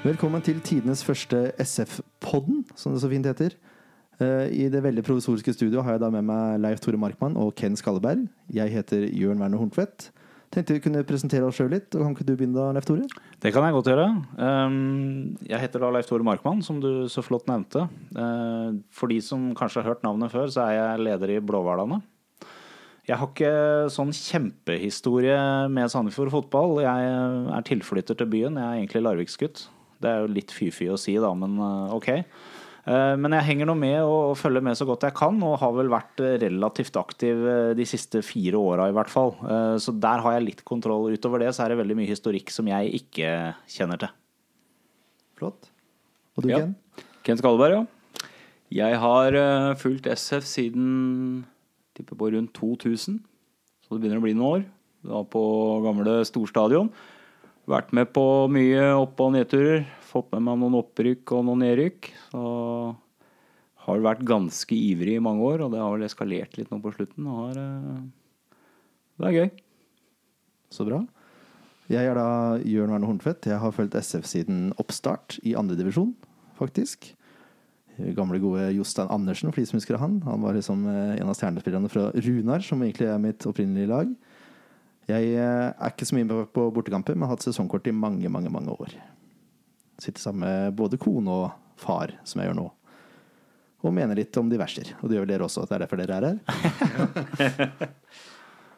Velkommen til tidenes første SF-podden, som det så fint heter. Eh, I det veldig provisoriske studio har jeg da med meg Leif Tore Markmann og Ken Skalleberg. Jeg heter Jørn Werner Horntvedt. Tenkte vi kunne presentere oss sjøl litt. og Kan ikke du begynne da, Leif Tore? Det kan jeg godt gjøre. Um, Jeg heter da Leif Tore Markmann, som du så flott nevnte. Uh, For de som kanskje har hørt navnet før, så er jeg leder i Blåhvalane. Jeg har ikke sånn kjempehistorie med Sandefjord fotball. Jeg er tilflytter til byen. Jeg er egentlig Larviksgutt. Det er jo litt fy-fy å si, da, men uh, ok. Uh, Men jeg henger nå med og følger med så godt jeg kan, og har vel vært uh, relativt aktiv de siste fire åra i hvert fall. Så der har jeg litt kontroll. Utover det så er det veldig mye historikk som jeg ikke kjenner til. Flott. Og du, Ja. Ken? Ken Skalleberg, ja. Jeg har eh, fulgt SF siden tipper på rundt 2000. Så det begynner å bli noen år. Da på gamle Storstadion. Vært med på mye opp- og nedturer. Fått med meg noen opprykk og noen nedrykk. Så har vært ganske ivrig i mange år, og det har vel eskalert litt nå på slutten. Har, eh, det er gøy. Så bra. Jeg er da Jørn Werner Horntvedt. Jeg har fulgt SF siden oppstart i andredivisjon, faktisk. Gamle, gode Jostein Andersen, for de som husker han. Han var liksom eh, en av stjernespillerne fra Runar, som egentlig er mitt opprinnelige lag. Jeg eh, er ikke så mye på bortekamper, men har hatt sesongkort i mange, mange, mange år. Sitter sammen med både kone og far, som jeg gjør nå. Og mener litt om diverser. Og det gjør vel dere også. Det er derfor dere er her.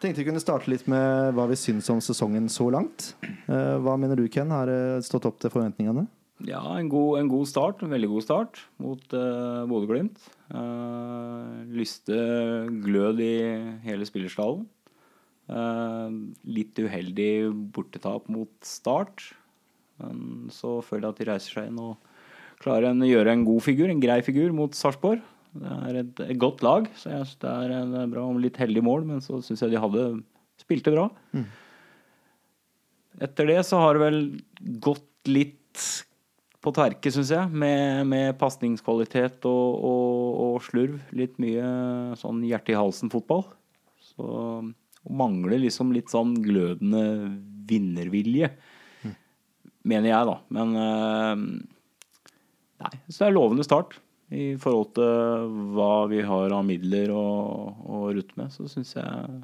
Tenkte vi kunne starte litt med hva vi syns om sesongen så langt. Eh, Hva mener du, Ken? Har det stått opp til forventningene? Ja, en god, en god start. En veldig god start mot uh, Bodø-Glimt. Uh, lyste glød i hele spillerstallen. Eh, litt uheldig bortetap mot Start. Men så føler jeg at de reiser seg inn og klarer å gjøre en god figur, en grei figur, mot Sarpsborg. Det er et, et godt lag, så jeg synes det er en bra om litt heldig mål, men så syns jeg de hadde spilte bra. Etter det så har det vel gått litt på terke, syns jeg, med, med pasningskvalitet og, og, og slurv. Litt mye sånn hjerte i halsen-fotball. Så og mangler liksom litt sånn glødende vinnervilje, mener jeg, da. Men eh, nei, så det er lovende start. I forhold til hva vi har av midler å, å rutte med, så syns jeg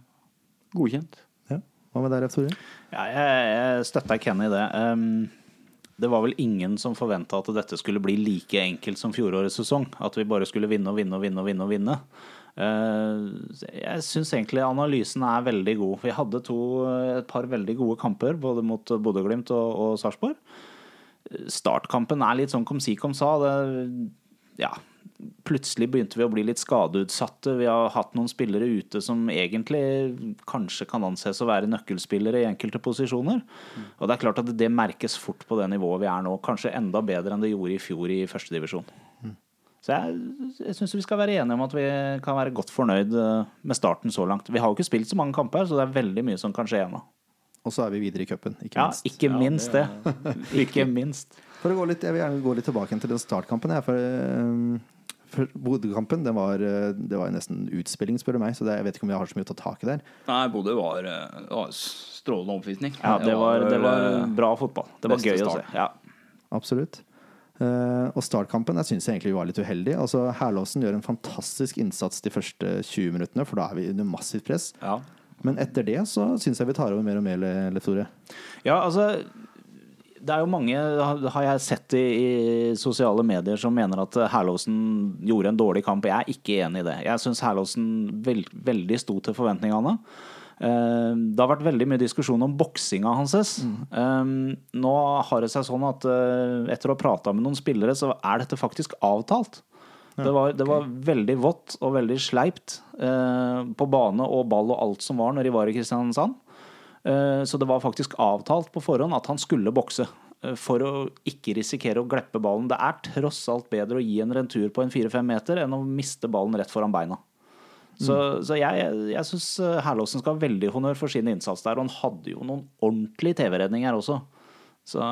godkjent. Ja. Hva med deg, Leif Tore? Ja, jeg, jeg støtter Kenny i det. Um, det var vel ingen som forventa at dette skulle bli like enkelt som fjorårets sesong. At vi bare skulle vinne og vinne og vinne og vinne. og vinne. Uh, jeg syns egentlig analysen er veldig god. Vi hadde to, et par veldig gode kamper, både mot Bodø-Glimt og, og Sarpsborg. Startkampen er litt sånn kom si kom sa. Det, ja, plutselig begynte vi å bli litt skadeutsatte. Vi har hatt noen spillere ute som egentlig kanskje kan anses å være nøkkelspillere i enkelte posisjoner. Og det er klart at det merkes fort på det nivået vi er nå. Kanskje enda bedre enn det gjorde i fjor i førstedivisjon. Så jeg, jeg syns vi skal være enige om at vi kan være godt fornøyd eh, med starten så langt. Vi har jo ikke spilt så mange kamper, så det er veldig mye som kan skje ennå. Og så er vi videre i cupen, ikke Ja, minst. ikke Ja, minst det. Ikke minst. For å gå litt, jeg vil gjerne gå litt tilbake til den startkampen. Jeg, for, eh, for Bodø-kampen var, eh, det var nesten utspilling, spør du meg. Så det, jeg vet ikke om vi har så mye å ta tak i der. Nei, Bodø var, var strålende oppvisning. Ja, det var, det var bra fotball. Det var gøy gøy å se. Ja. Absolutt. Eh, og startkampen jeg syns egentlig vi var litt uheldig. Altså, Herlåsen gjør en fantastisk innsats de første 20 minuttene, for da er vi under massivt press. Ja. Men etter det så syns jeg vi tar over mer og mer, Leif Tore. Ja, altså det er jo mange, har jeg sett i, i sosiale medier, som mener at Herlåsen gjorde en dårlig kamp. Jeg er ikke enig i det. Jeg syns Herlåsen veld, veldig sto til forventningene. Eh, Det har vært veldig mye diskusjon om boksinga hans. Eh, Nå har det seg sånn at eh, etter å ha prata med noen spillere, så er dette faktisk avtalt. Det var, det var veldig vått og veldig sleipt eh, på bane og ball og alt som var når de var i Kristiansand. Eh, Så det var faktisk avtalt på forhånd at han skulle bokse. For å ikke risikere å gleppe ballen. Det er tross alt bedre å gi en retur på en fire-fem meter enn å miste ballen rett foran beina. Så, så jeg, jeg syns Herlovsen skal ha veldig honnør for sin innsats der. Og han hadde jo noen ordentlige TV-redninger også. Så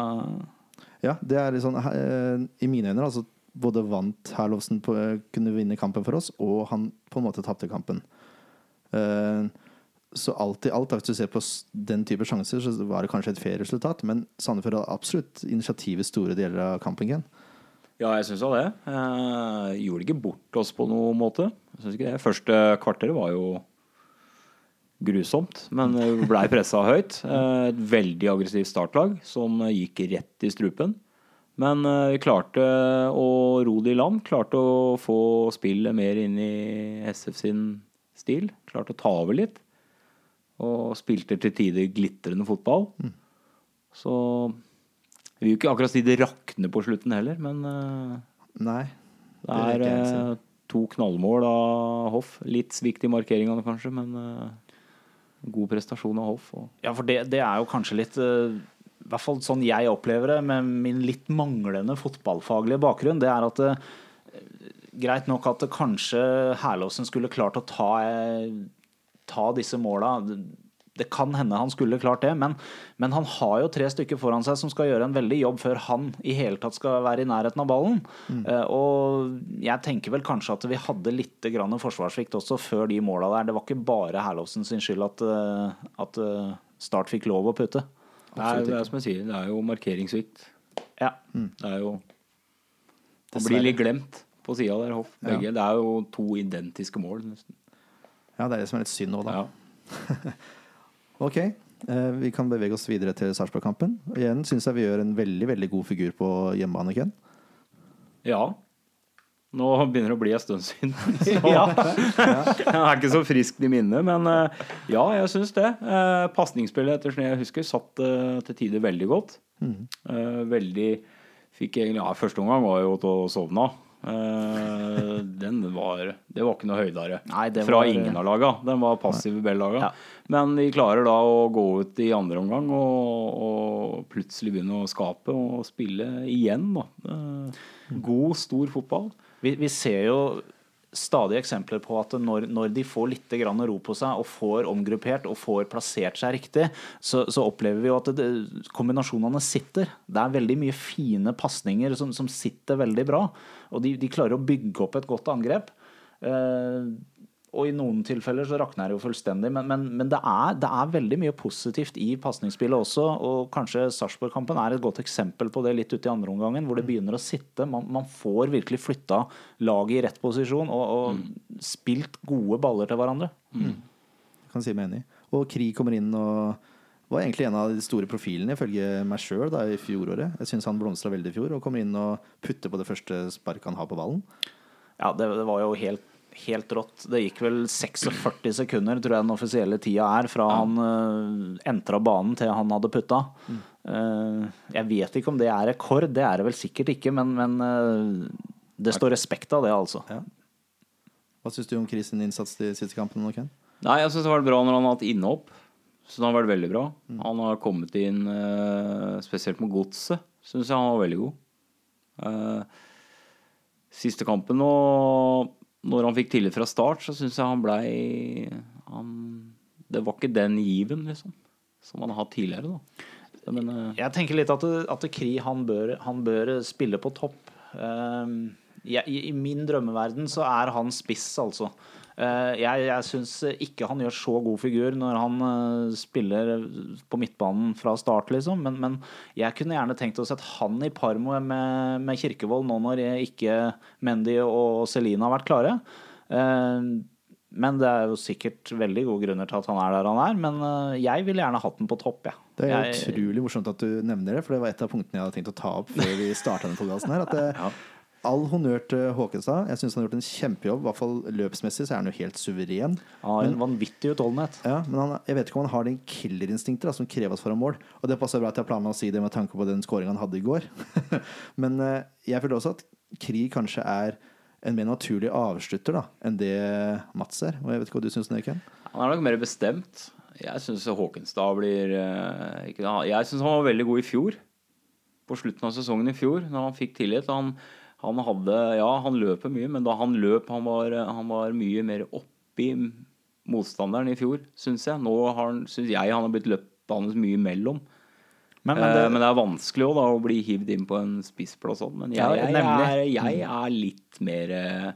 Ja, det er litt sånn eh, I mine øyne altså, både vant Herlovsen på kunne vinne kampen for oss, og han på en måte tapte kampen. Eh, så alt i alt, hvis du ser på den type sjanser, så var det kanskje et fair resultat. Men Sandefjord hadde absolutt initiativet store deler av kampen. Ken. Ja, jeg syns det. Eh, gjorde ikke bort oss på noen måte. Jeg synes ikke det. Første kvarteret var jo grusomt, men blei pressa høyt. Eh, et veldig aggressivt startlag som gikk rett i strupen. Men eh, vi klarte å ro det i land. Klarte å få spillet mer inn i SF sin stil. Klarte å ta over litt. Og spilte til tider glitrende fotball. Så jeg vil jo ikke akkurat si det rakner på slutten heller, men eh, Nei. det det er ikke eh, to knallmål av Hoff. Litt svikt i markeringene kanskje, men eh, god prestasjon av Hoff. Og Ja, for det, det er jo kanskje litt I hvert fall sånn jeg opplever det, med min litt manglende fotballfaglige bakgrunn, det er at det, Greit nok at det kanskje Herlåsen skulle klart å ta, ta disse måla. Det kan hende han skulle klart det, men, men han har jo tre stykker foran seg som skal gjøre en veldig jobb før han i hele tatt skal være i nærheten av ballen. Eh, og jeg tenker vel kanskje at vi hadde litt grann forsvarssvikt også før de måla der. Det var ikke bare Herlovsen sin skyld at, uh, at uh, Start fikk lov å putte. det er, det er som jeg sier, det er jo markeringssvikt. Ja. Det er jo Det blir litt glemt på sida der, Hoff. Begge. Det er jo to identiske mål, nesten. Ja, det er det som er litt synd nå, da. Ja. Ok, eh, vi kan bevege oss videre til Sarpsborg-kampen. Igjen syns jeg vi gjør en veldig veldig god figur på hjemmebane, Ken. ja. Nå begynner det å bli en stund siden. Så jeg er ikke så frisk i minnet, men eh, ja, jeg syns det. Uh, Pasningsspillet, etter som jeg husker, satt eh, til tider veldig godt. Eh, veldig Fikk egentlig Ja, første omgang var jo til å sovne av. Eh, den var Det var ikke noe høydere Nei, fra var- ingen av laga. Den var passiv i Bell-laga. Ja. Men de klarer da å gå ut i andre omgang og, og plutselig begynne å skape og spille igjen, da. Eh, God, stor fotball. Vi, vi ser jo stadig eksempler på at når, når de får litt ro på seg og får omgruppert og får plassert seg riktig, så, så opplever vi jo at det, kombinasjonene sitter. Det er veldig mye fine pasninger som, som sitter veldig bra. Og de, de klarer å bygge opp et godt angrep. Eh, og i noen tilfeller så rakner det jo fullstendig, men, men, men det, er, det er veldig mye positivt i pasningsspillet også. Og kanskje Sarpsborg-kampen er et godt eksempel på det litt ute i andre omgangen, hvor det begynner å sitte. Man, man får virkelig flytta laget i rett posisjon og, og spilt gode baller til hverandre. Jeg kan si meg enig. Og Kri kommer inn og var egentlig en av de store profilene ifølge meg sjøl i fjoråret. Jeg syns han blomstra veldig i fjor og kommer inn og putter på det første sparket han har på ballen. Ja, det, det var jo helt, helt rått. Det gikk vel 46 sekunder, tror jeg den offisielle tida er, fra han uh, entra banen til han hadde putta. Eh, jeg vet ikke om det er rekord, det er det vel sikkert ikke, men, men uh, det står respekt av det, altså. Ja. Hva syns du om Chris' sin innsats de siste kampene Okay? Nei, jeg syns det har vært bra når han har hatt innhopp. Så det har vært veldig bra. Han har kommet inn eh, spesielt med godset. Syns jeg han var veldig god. Eh, siste kampen nå, når han fikk tillit fra start, så syns jeg han blei Det var ikke den given, liksom, som han har hatt tidligere, da. Men uh, Jeg tenker litt at, at Kri han bør, han bør spille på topp. Uh, jeg, i, min drømmeverden så er han spiss, altså. Eh, jeg jeg syns ikke han gjør så god figur når han eh, spiller på midtbanen fra start, liksom. Men, men jeg kunne gjerne tenkt å sett han i par med, med Kirkevold nå når ikke Mendy og Celine har vært klare. Eh, men det er jo sikkert veldig gode grunner til at han er der han er. Men eh, jeg ville gjerne hatt den på topp, jeg. Det er jeg, utrolig morsomt at du nevner det, for det var et av punktene jeg hadde tenkt å ta opp før vi starta denne podkasten her. At det, All honnør til Håkenstad. Jeg syns han har gjort en kjempejobb. I hvert fall løpsmessig så er han jo helt suveren. Han har en vanvittig utholdenhet. Ja, men han, jeg vet ikke om han har den killerinstinktet da, som kreves for å mål. Og det passer bra at jeg planla å si det med tanke på den skåringa han hadde i går. men eh, jeg føler også at Krig kanskje er en mer naturlig avslutter da, enn det Mats er. Og jeg vet ikke hva du syns, Ken? Han er nok mer bestemt. Jeg syns Håkenstad blir eh, ikke, Jeg syns han var veldig god i fjor. På slutten av sesongen i fjor, når han fikk tillit. Han, han hadde Ja, han løper mye, men da han løp, han var, han var mye mer oppi motstanderen i fjor, syns jeg. Nå har syns jeg han har blitt løpende mye imellom. Men, Men, men det, men det er vanskelig også, da, å bli hivd inn på en spissplass sånn. Men jeg, jeg, jeg, er, jeg er litt mer eh,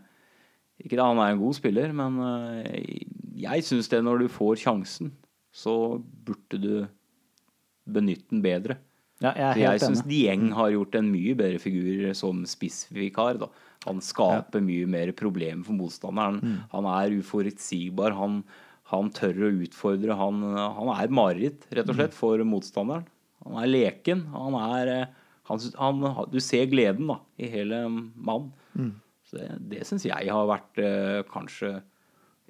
Ikke da han er en god spiller, men eh, jeg syns det når du får sjansen, så burde du benytte den bedre. Ja, jeg Så jeg syns. Dieng har gjort en mye bedre figur som spissvikar. Da. Han skaper mye mer problemer for motstanderen. Mm. Han er uforutsigbar. Han, han tør å utfordre. Han, han er mareritt, rett og Mm. slett, for motstanderen. Han er leken. Han er eh, han, han, Du ser gleden da, i hele mannen. Mm. Så det, det syns jeg har vært eh, kanskje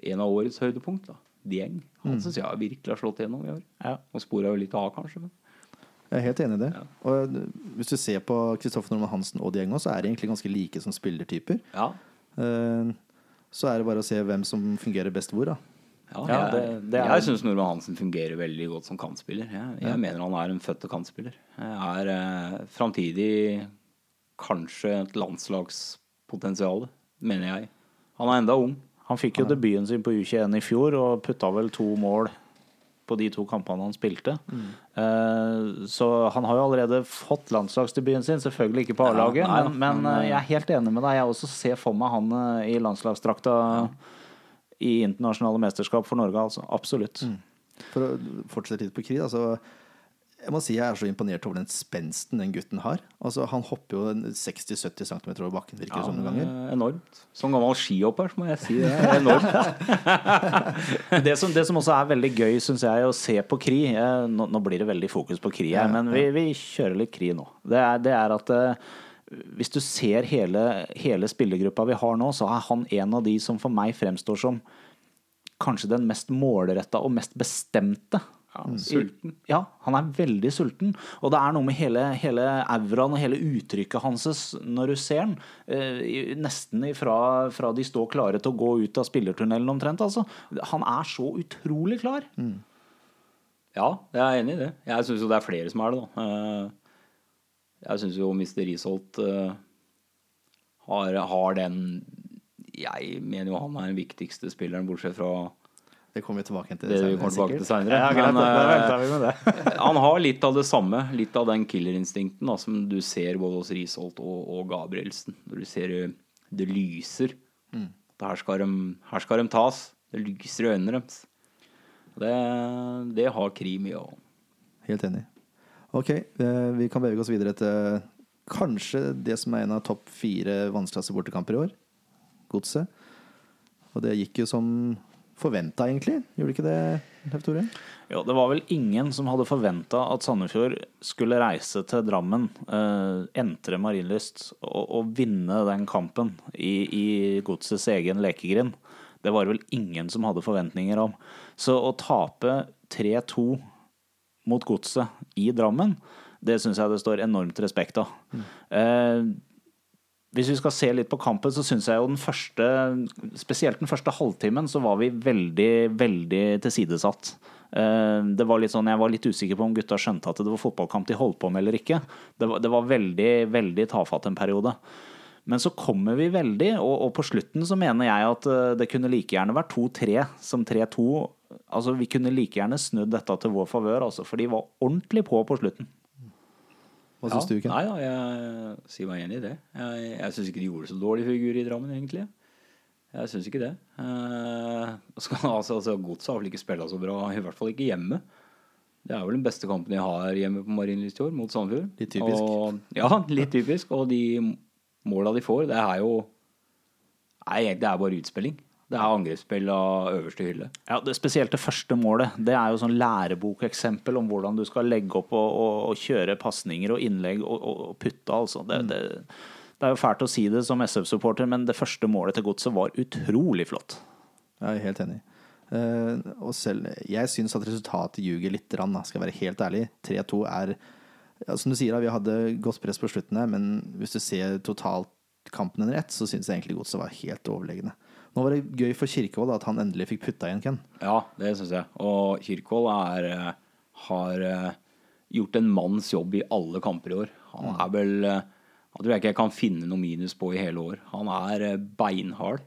en av årets høydepunkt. da. Dieng. Han Mm. syns jeg virkelig har slått gjennom i år. Ja. Og spora jo litt av, kanskje. Men. Jeg er helt enig i det. Og eh, hvis du ser på Kristoffer Normann Hansen og Diego, så er de egentlig ganske like som spillertyper. Ja, Eh, Så er det bare å se hvem som fungerer best hvor, da. Ja, Ja, jeg, det- det er- jeg syns Normann Hansen fungerer veldig godt som kantspiller. Jeg, jeg mener han er en født kantspiller. Jeg er eh, framtidig kanskje et landslagspotensial, mener jeg. Han er enda ung. Han fikk jo debuten sin på U21 i fjor og putta vel to mål på de to kampene han spilte. Mm. Eh, så han har jo allerede fått landslagsdebuten sin, selvfølgelig ikke på A-laget, ja, men, men eh, jeg er helt enig med deg. Jeg også ser for meg han eh, i landslagsdrakta i internasjonale mesterskap for Norge, altså. Absolutt. Mm. For å fortsette litt på Kri, altså jeg må si jeg er så imponert over den spensten den gutten har. Altså Han hopper jo 60-70 cm over bakken, virker det som noen ganger. Eh, Enormt. Som gammel skihopper så må jeg si det. er Enormt. Det som, det som også er veldig gøy, syns jeg, å se på Kri eh, nå, nå blir det veldig fokus på Kri her, men vi, vi kjører litt Kri nå. Det er, det er at eh, hvis du ser hele, hele spillergruppa vi har nå, så er han en av de som for meg fremstår som kanskje den mest målretta og mest bestemte. Ja, sulten. Ja, han er veldig sulten. Og det er noe med hele, hele auraen og hele uttrykket hans når du ser han. Eh, nesten ifra, fra de står klare til å gå ut av spillertunnelen omtrent. Altså. Han er så utrolig klar. Ja, jeg er enig i det. Jeg syns jo det er flere som er det, da. Eh, Jeg syns jo Mr. Risholt eh, har, har den Jeg mener jo han er den viktigste spilleren, bortsett fra Det kommer vi tilbake til det senere, til senere. Ja, greit, Men det. han har litt av det samme. Litt av den killerinstinkten da, som du ser både hos Risholt og, og Gabrielsen. Når du ser eh, det lyser. Her, skal de, her skal de tas. Det lyser i øynene deres. Det, det har Kri mye av. Helt enig. Ok, eh, vi kan bevege oss videre til kanskje det som er en av topp fire vanskeligste bortekamper i år. Godset. Og det gikk jo som forventa, egentlig. Gjorde ikke det, Leif Tore? Jo, det var vel ingen som hadde forventa at Sandefjord skulle reise til Drammen, eh, entre Marienlyst og, og vinne den kampen i, i godsets egen lekegrind. Det var det vel ingen som hadde forventninger om. Så å tape 3-2 mot godset i Drammen, det syns jeg det står enormt respekt av. Eh, hvis vi skal se litt på kampen, så syns jeg jo den første Spesielt den første halvtimen så var vi veldig, veldig tilsidesatt. Eh, Det var litt sånn, Jeg var litt usikker på om gutta skjønte at det var fotballkamp de holdt på med eller ikke. Det var, det var veldig, veldig tafatt en periode. Men så kommer vi veldig, og, og på slutten så mener jeg at eh, det kunne like gjerne vært 2-3 som 3-2. Altså Vi kunne like gjerne snudd dette til vår favør, altså, for de var ordentlig på på slutten. Hva syns du, Ken? Nei, ja, jeg sier meg enig i det. Jeg, jeg syns ikke de gjorde så dårlig figur i Drammen, egentlig. Jeg syns ikke det. Eh, skal, altså, altså, Godset har vel ikke spilla så bra, i hvert fall ikke hjemme. Det er vel den beste kampen de har hjemme på Marienlyst i år, mot Sandefjord. Litt typisk. Og, ja, litt typisk. Og de måla de får, det er jo Nei, det er bare utspilling. Det er angrepsspill av øverste hylle. Ja, det, Spesielt det første målet. Det er jo sånn lærebokeksempel om hvordan du skal legge opp og, og, og kjøre pasninger og innlegg og, og, putte, altså. Det, det, det er jo fælt å si det som SF-supporter, men det første målet til Godset var utrolig flott. Jeg er helt enig. Uh, og selv, jeg syns at resultatet ljuger litt, rann, skal jeg være helt ærlig. 3-2 er ja, Som du sier, da, vi hadde godt press på slutten her, men hvis du ser totalt kampen under ett, så syns jeg egentlig Godset var helt overlegne. Nå var det gøy for Kirkevold da, at han endelig fikk putta igjen, Ken. Ja, det syns jeg. Og Kirkevold er, eh, har eh, gjort en manns jobb i alle kamper i år. Han er vel Jeg tror jeg ikke jeg kan finne noe minus på i hele år. Han er eh, beinhard.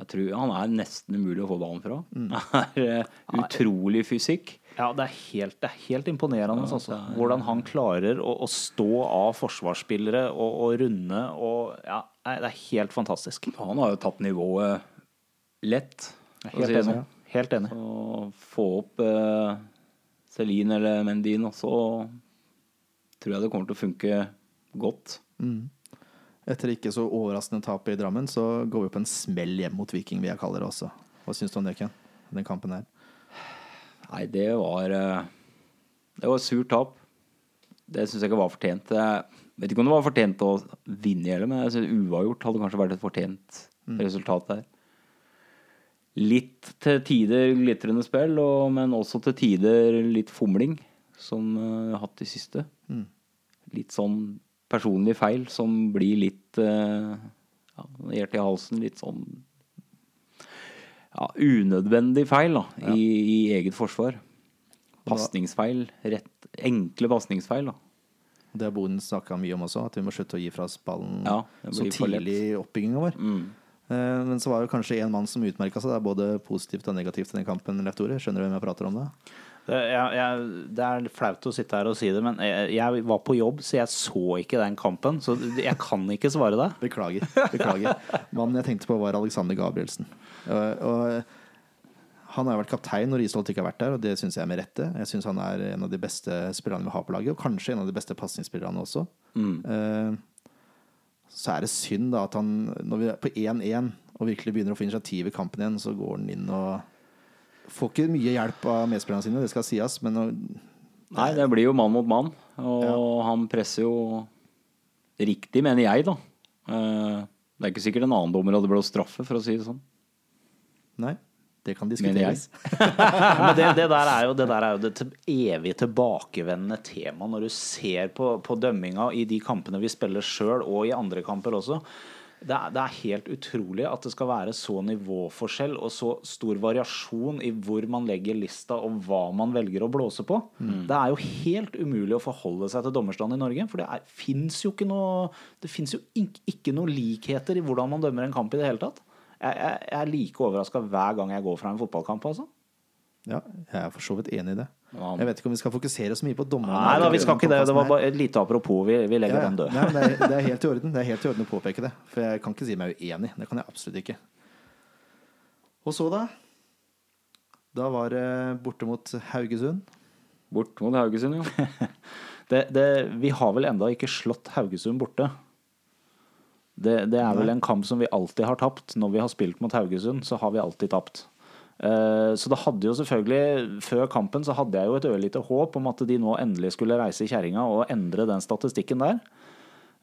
Jeg tror Han er nesten umulig å få ballen fra. Han er eh, utrolig fysikk. Ja, det er helt, det er helt imponerende altså. hvordan han klarer å, å stå av forsvarsspillere og, og runde og Ja, det er helt fantastisk. Han har jo tatt nivået lett. Helt si enig. ja. Helt enig. Så få opp eh, Celine eller Mendin også, tror jeg det kommer til å funke godt. Etter ikke så overraskende tap i Drammen, så går vi på en smell hjem mot Viking, vil jeg kalle det også. Hva syns du om det, Ken? Den kampen her. Nei, det var eh, Det var et surt tap. Det syns jeg ikke var fortjent. Jeg vet ikke om det var fortjent å vinne heller, men jeg synes uavgjort hadde kanskje vært et fortjent resultat der. Litt til tider glitrende spill, og, men også til tider litt fomling, som vi jeg har hatt i siste. Litt sånn personlige feil som blir litt uh, ja, Hjertet i halsen. Litt sånn ja, unødvendig feil da, i, i eget forsvar. Pasningsfeil. Rett, enkle pasningsfeil. Det har Boden snakka mye om også, at vi må slutte å gi fra oss ballen Ja, så tidlig i oppbygginga vår. Mm. Eh, Men så var det kanskje en mann som utmerka seg. Det er både positivt og negativt i den kampen. Leif Tore. Skjønner du hvem jeg prater om da? Det, jeg, jeg, det er flaut å sitte her og si det, men jeg, jeg var på jobb, så jeg så ikke den kampen. Så jeg kan ikke svare deg. Beklager. beklager Mannen jeg tenkte på, var Alexander Gabrielsen. Og, han har vært kaptein når Isholt ikke har vært der, og det syns jeg med rette. Jeg syns han er en av de beste spillerne vi har på laget, og kanskje en av de beste pasningsspillerne også. Eh, så er det synd da at han, når vi er på 1-1 og virkelig begynner å få initiativ i kampen igjen, så går han inn og Får ikke mye hjelp av medspillerne sine, det skal sies, men Nei, det blir jo mann mot mann, og han presser jo riktig, mener jeg, da. Eh, Det er ikke sikkert en annen dommer hadde blåst straffe, for å si det sånn. Nei, det kan diskuteres. Men det, det, der er jo, det der er jo det til, evig tilbakevendende temaet når du ser på, på dømminga i de kampene vi spiller sjøl, og i andre kamper også. Det er, det er helt utrolig at det skal være så nivåforskjell og så stor variasjon i hvor man legger lista og hva man velger å blåse på. Det er jo helt umulig å forholde seg til dommerstanden i Norge. For det fins jo ikke noe Det fins jo ikke, ikke noe likheter i hvordan man dømmer en kamp i det hele tatt. Jeg, jeg, jeg er like overraska hver gang jeg går fra en fotballkamp. altså Ja, jeg er for så vidt enig i det. Jeg vet ikke om vi skal fokusere så mye på dommerne. Nei da, vi skal ikke det. Det var bare et lite apropos. Vi, vi legger Ja, ja. den død. Nei, det, er, det er helt i orden Det er helt i orden å påpeke det. For jeg kan ikke si meg uenig. Det kan jeg absolutt ikke. Og så, da? Da var det borte mot Haugesund. Bort mot Haugesund, jo. Det, det, vi har vel enda ikke slått Haugesund borte. Det, det er vel en kamp som vi alltid har tapt. Når vi har spilt mot Haugesund, så har vi alltid tapt. Eh, Så det hadde jo selvfølgelig Før kampen så hadde jeg jo et ørlite håp om at de nå endelig skulle reise i kjerringa og endre den statistikken der.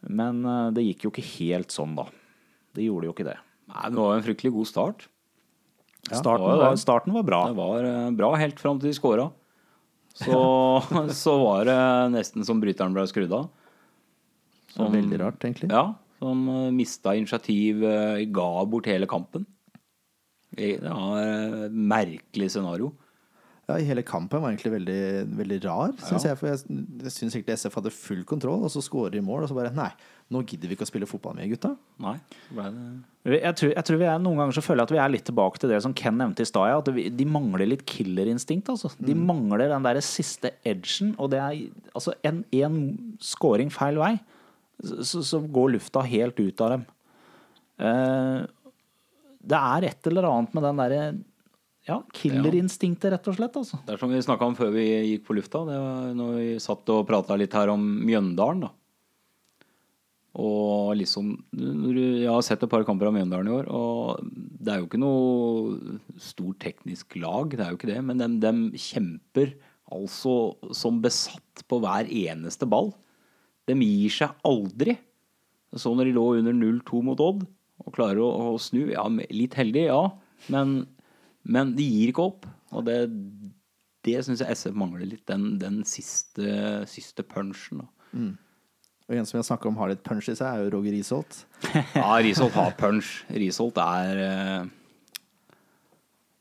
Men eh, det gikk jo ikke helt sånn, da. Det gjorde jo ikke det. Nei, det var jo en fryktelig god start. Starten, var var, starten var bra. Det var eh, bra helt fram til de skåra. Så, så var det nesten som bryteren ble skrudd av. Veldig rart, egentlig. Ja, som uh, mista initiativ, uh, ga bort hele kampen. Det var et merkelig scenario. Ja, Hele kampen var egentlig veldig, veldig rar, syns jeg. For jeg, jeg syns egentlig SF hadde full kontroll, og så skårer de mål, og så bare Nei, nå gidder vi ikke å spille fotball med, gutta. Nei, det Jeg tror, jeg tror vi er, Noen ganger så føler jeg at vi er litt tilbake til det som Ken nevnte i stad. At vi, de mangler litt killerinstinkt. Altså. De mangler den der siste edgen. Og det er altså en, en scoring feil vei, så, så går lufta helt ut av dem. Eh, det er et eller annet med den derre ja, killerinstinktet, rett og slett. Altså. Det er som vi snakka om før vi gikk på lufta. Det var når vi satt og prata litt her om Mjøndalen, da. Og liksom Jeg har sett et par kamper av Mjøndalen i år, og det er jo ikke noe stort teknisk lag, det er jo ikke det, men de, kjemper altså som besatt på hver eneste ball. De gir seg aldri. Så når de lå under 0-2 mot Odd og klarer å, å snu, ja, litt heldig, ja, men, men de gir ikke opp. Og det, det syns jeg SF mangler litt, den, den siste, siste punchen. Mm. Og en som jeg snakker om har litt punch i seg, er jo Roger Risholt. Ja, Risholt har punch. Risholt er eh,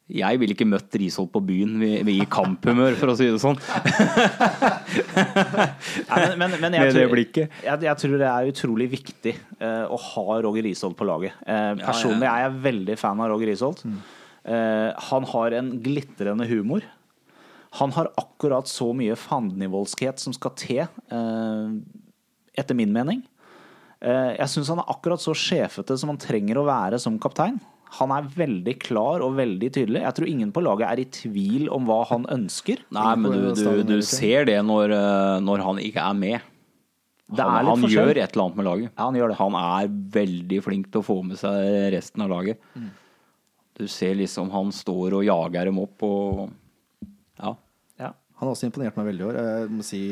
Jeg ville ikke møtt Risholt på byen i kamphumør, for å si det sånn. Nei, men, men, men jeg, tror, jeg, jeg tror det er utrolig viktig uh, å ha Roger Risholt på laget. Uh, personlig er jeg veldig fan av Roger Risholt. Eh, han har en glitrende humor. Han har akkurat så mye fandenivoldskhet som skal til, etter min mening. Jeg syns han er akkurat så sjefete som han trenger å være som kaptein. Han er veldig klar og veldig tydelig. Jeg tror ingen på laget er i tvil om hva han ønsker. Nei, men du, du, du ser det når, eh, når han ikke er med. Det Han, er litt han gjør et eller annet med laget. Ja, han gjør det. Han er veldig flink til å få med seg resten av laget. Mm. Du ser liksom han står og jager dem opp og Ja. Ja. Han har også imponert meg veldig i år. Jeg må si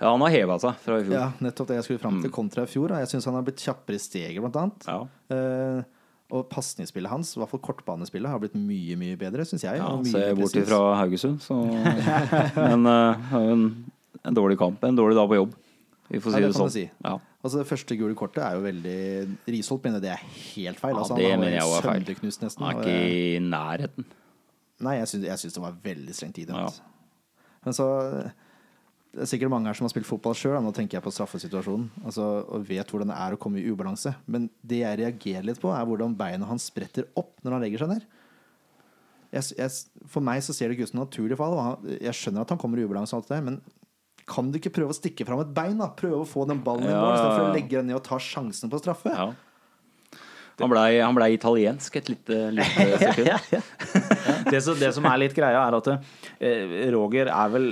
ja han har heva seg fra i fjor. ja, nettopp det jeg skulle fram til kontra i fjor. Jeg syns han har blitt kjappere i steget, blant annet. Ja. Eh, og pasningsspillet hans, i hvert fall kortbanespillet, har blitt mye mye bedre, syns jeg. Ja, Se bort ifra Haugesund, så Men uh, en, en dårlig kamp. En dårlig dag på jobb. Vi får Ja, det det, sånn. si. Ja. Altså Det første gule kortet er jo veldig Risholt mener det er helt feil. Ja, Altså, det mener jeg er feil. nesten. Han er ikke i nærheten. Nei, jeg syns, det var veldig strengt idømt. Ja. Men så Det er sikkert mange her som har spilt fotball sjøl. Nå tenker jeg på straffesituasjonen. Altså, og vet hvordan det er å komme i ubalanse. Men det jeg reagerer litt på, er hvordan beina hans spretter opp når han legger seg ned. Jeg, jeg, for meg så ser det ikke ut som et naturlig fall. Jeg skjønner at han kommer i ubalanse, og alt det der, men kan du ikke prøve å stikke fram et bein? da? Prøve å få den ballen i Ja, mål, ja, istedenfor å legge den ned og ta sjansen på straffe. Ja. Han blei ble italiensk et lite, lite sekund. Det, som, det som er litt greia, er at eh, Roger er vel,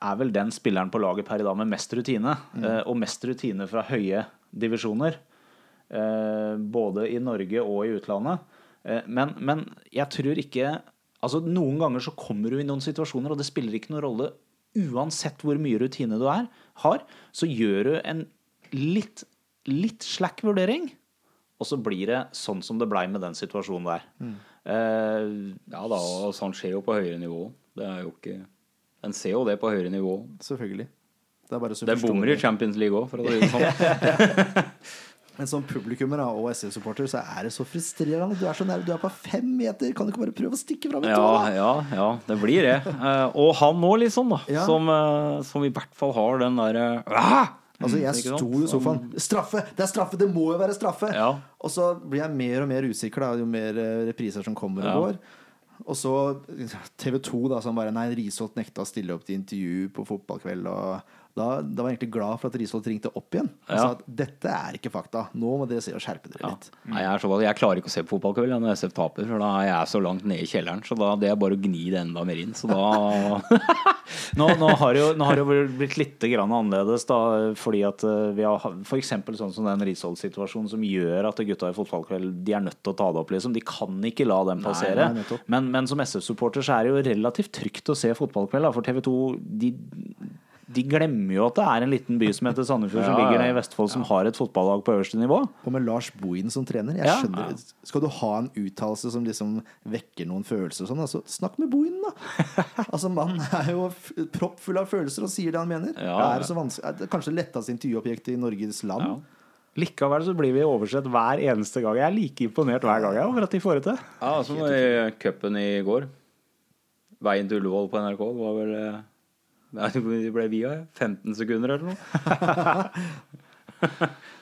er vel den spilleren på laget per i dag med mest rutine. Mm. og mest rutine fra høye divisjoner. Eh, både i Norge og i utlandet. Eh, men, men jeg tror ikke Altså Noen ganger så kommer du i noen situasjoner, og det spiller ikke noen rolle uansett hvor mye rutine du er, har, så gjør du en litt, litt slack vurdering. Og så blir det sånn som det blei med den situasjonen der. Eh, Ja da, og sånn skjer jo på høyere nivå. Det er jo ikke En ser jo det på høyere nivå. Selvfølgelig. Det er bare så Det bommer i Champions League òg, for å si det sånn. Men som publikummer og SF-supporter så er det så frustrerende. Du er så nær, du er på fem meter. Kan du ikke bare prøve å stikke fram et? Ja, ja, ja, det blir det. Eh, og han nå, liksom, da. Ja. Som, eh, som i hvert fall har den derre ah! Altså, jeg sto i sofaen. Straffe! Det er straffe! Det må jo være straffe! Ja. Og så blir jeg mer og mer usikker da, jo mer eh, repriser som kommer og går. Og så TV 2 da, som bare Nei, Risholt nekta å stille opp til intervju på fotballkveld. Og da, da var jeg egentlig glad for at Risholt ringte opp igjen og Ja. sa at dette er ikke fakta. Nå må dere se og skjerpe dere Ja. litt. Nei, jeg, er så, jeg klarer ikke å se på fotballkveld når SF taper, for da er jeg så langt nede i kjelleren. Så da det er bare å gni det enda mer inn. Så da Nå, nå har det jo, nå har det jo blitt litt grann annerledes, da, fordi at eh, vi har f.eks. sånn som den Risholt-situasjonen som gjør at gutta i fotballkveld de er nødt til å ta det opp. liksom De kan ikke la den passere. nei, nei, men, men som SF-supporter så er det jo relativt trygt å se fotballkveld, da, for TV 2 de, de glemmer jo at det er en liten by som heter Sandefjord, som ligger nede i Vestfold, som har et fotballag på øverste nivå. Og med Lars Bohin som trener. Jeg Ja. skjønner, Skal du ha en uttalelse som liksom vekker noen følelser, og sånn, altså, snakk med Bohin, da! altså Mannen er jo proppfull av følelser og sier det han mener. Ja, Det er, så vanskelig, er det kanskje det letteste intervjuobjektet i Norges land. Ja. Likevel så blir vi oversett hver eneste gang. Jeg er like imponert hver gang jeg, over at de får det til. Ja, som i cupen i går. Veien til Ullevål på NRK. Var vel eh, hvor ble via? 15 sekunder eller noe?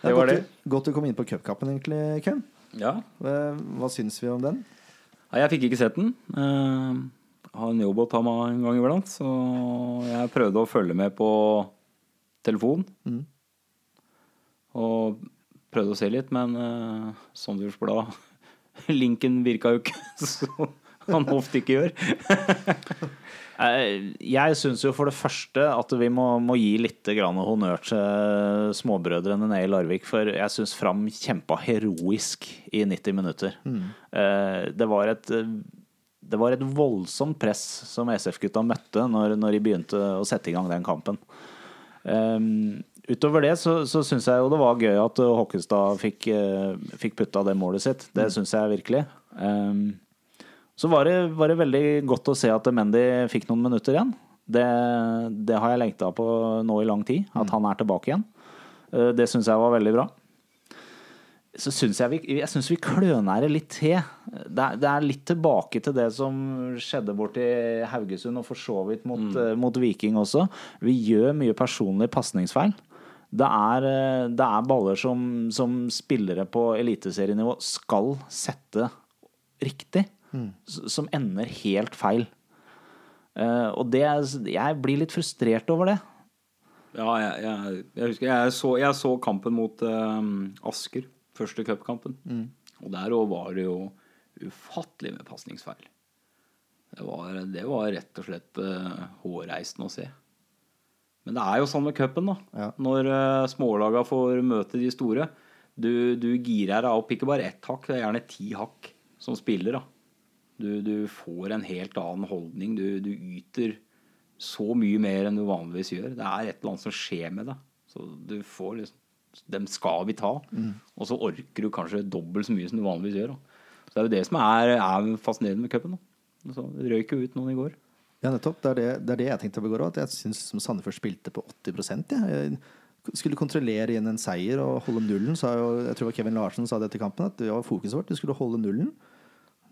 Det var det. Godt du kom inn på cupkampen, egentlig, Ken. Ja. Hva, syns vi om den? Nei, jeg fikk ikke sett den. Eh, Jeg har en jobb å ta meg en gang iblant, så jeg prøvde å følge med på telefon. Mm. Og prøvde å se litt, men uh, Sondres Blad Linken virka jo ikke, så han ofte ikke gjør. Eh, Jeg syns jo for det første at vi må, må gi litt grann honnør til småbrødrene nede i Larvik. For jeg syns Fram kjempa heroisk i 90 minutter. Mm. Det var et det var et voldsomt press som SF-gutta møtte når, når de begynte å sette i gang den kampen. Um, utover det så, så syns jeg jo det var gøy at Håkestad fikk, uh, fikk putta det målet sitt. Det syns jeg virkelig. Um, så var det, var det veldig godt å se at Mendy fikk noen minutter igjen. Det, det har jeg lengta på nå i lang tid, at han er tilbake igjen. Uh, det syns jeg var veldig bra. Så syns jeg vi, jeg synes vi klønærer litt til. Det er, det er litt tilbake til det som skjedde borti Haugesund, og for så vidt mot, eh, mot Viking også. Vi gjør mye personlige pasningsfeil. Det er, eh, det er baller som, som spillere på eliteserienivå skal sette riktig, s- som ender helt feil. Uh, og det jeg blir litt frustrert over det. Ja, jeg, jeg, jeg husker jeg så, jeg så kampen mot uh, Asker. Første cupkampen. Og der òg var det jo ufattelig med pasningsfeil. Det var, det var rett og slett uh, hårreisende å se. Men det er jo sånn med cupen, da. Ja. Når uh, smålaga får møte de store. Du, du girer deg opp ikke bare ett hakk, det er gjerne ti hakk som spiller. da. Du, du får en helt annen holdning. Du, du yter så mye mer enn du vanligvis gjør. Det er et eller annet som skjer med deg. Så du får liksom Dem skal vi ta. Og så orker du kanskje dobbelt så mye som du vanligvis gjør. Da. Så det er jo det som er, er fascinerende med cupen. Så røyk jo ut noen i går. Ja, nettopp. Det er det, det, er det jeg tenkte på i går òg. Jeg syns Sandefjord spilte på 80 ja. Jeg skulle kontrollere igjen en seier og holde nullen. Sa jo, jeg tror Kevin Larsen sa det etter kampen, at det var fokuset vårt. Vi skulle holde nullen.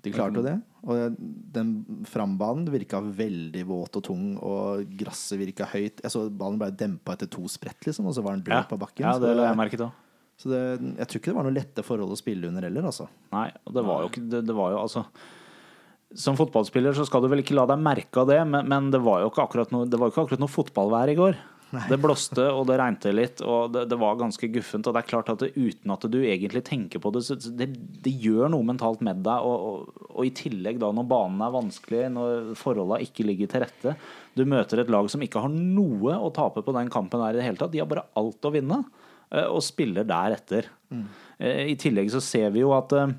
De klarte jo det. Og den frambanen virka veldig våt og tung, og gresset virka høyt. Jeg så Ballen ble dempa etter to sprett, liksom, og så var den død på bakken. Ja, Så det la jeg merke til. så det, jeg tror ikke det var noe lette forhold å spille under heller, altså. Nei, og det var jo ikke det, det var jo altså Som fotballspiller så skal du vel ikke la deg merke av det, men, men det var jo ikke akkurat noe, det var jo ikke akkurat noe fotballvær i går. Det blåste, og det regnte litt, og det, det var ganske guffent. Og det er klart at det, uten at du egentlig tenker på det, så det, det gjør noe mentalt med deg. Og, og, og i tillegg da når banen er vanskelig, når forholdene ikke ligger til rette Du møter et lag som ikke har noe å tape på den kampen der i det hele tatt. De har bare alt å vinne, eh, og spiller deretter. Mm. I tillegg så ser vi jo at eh,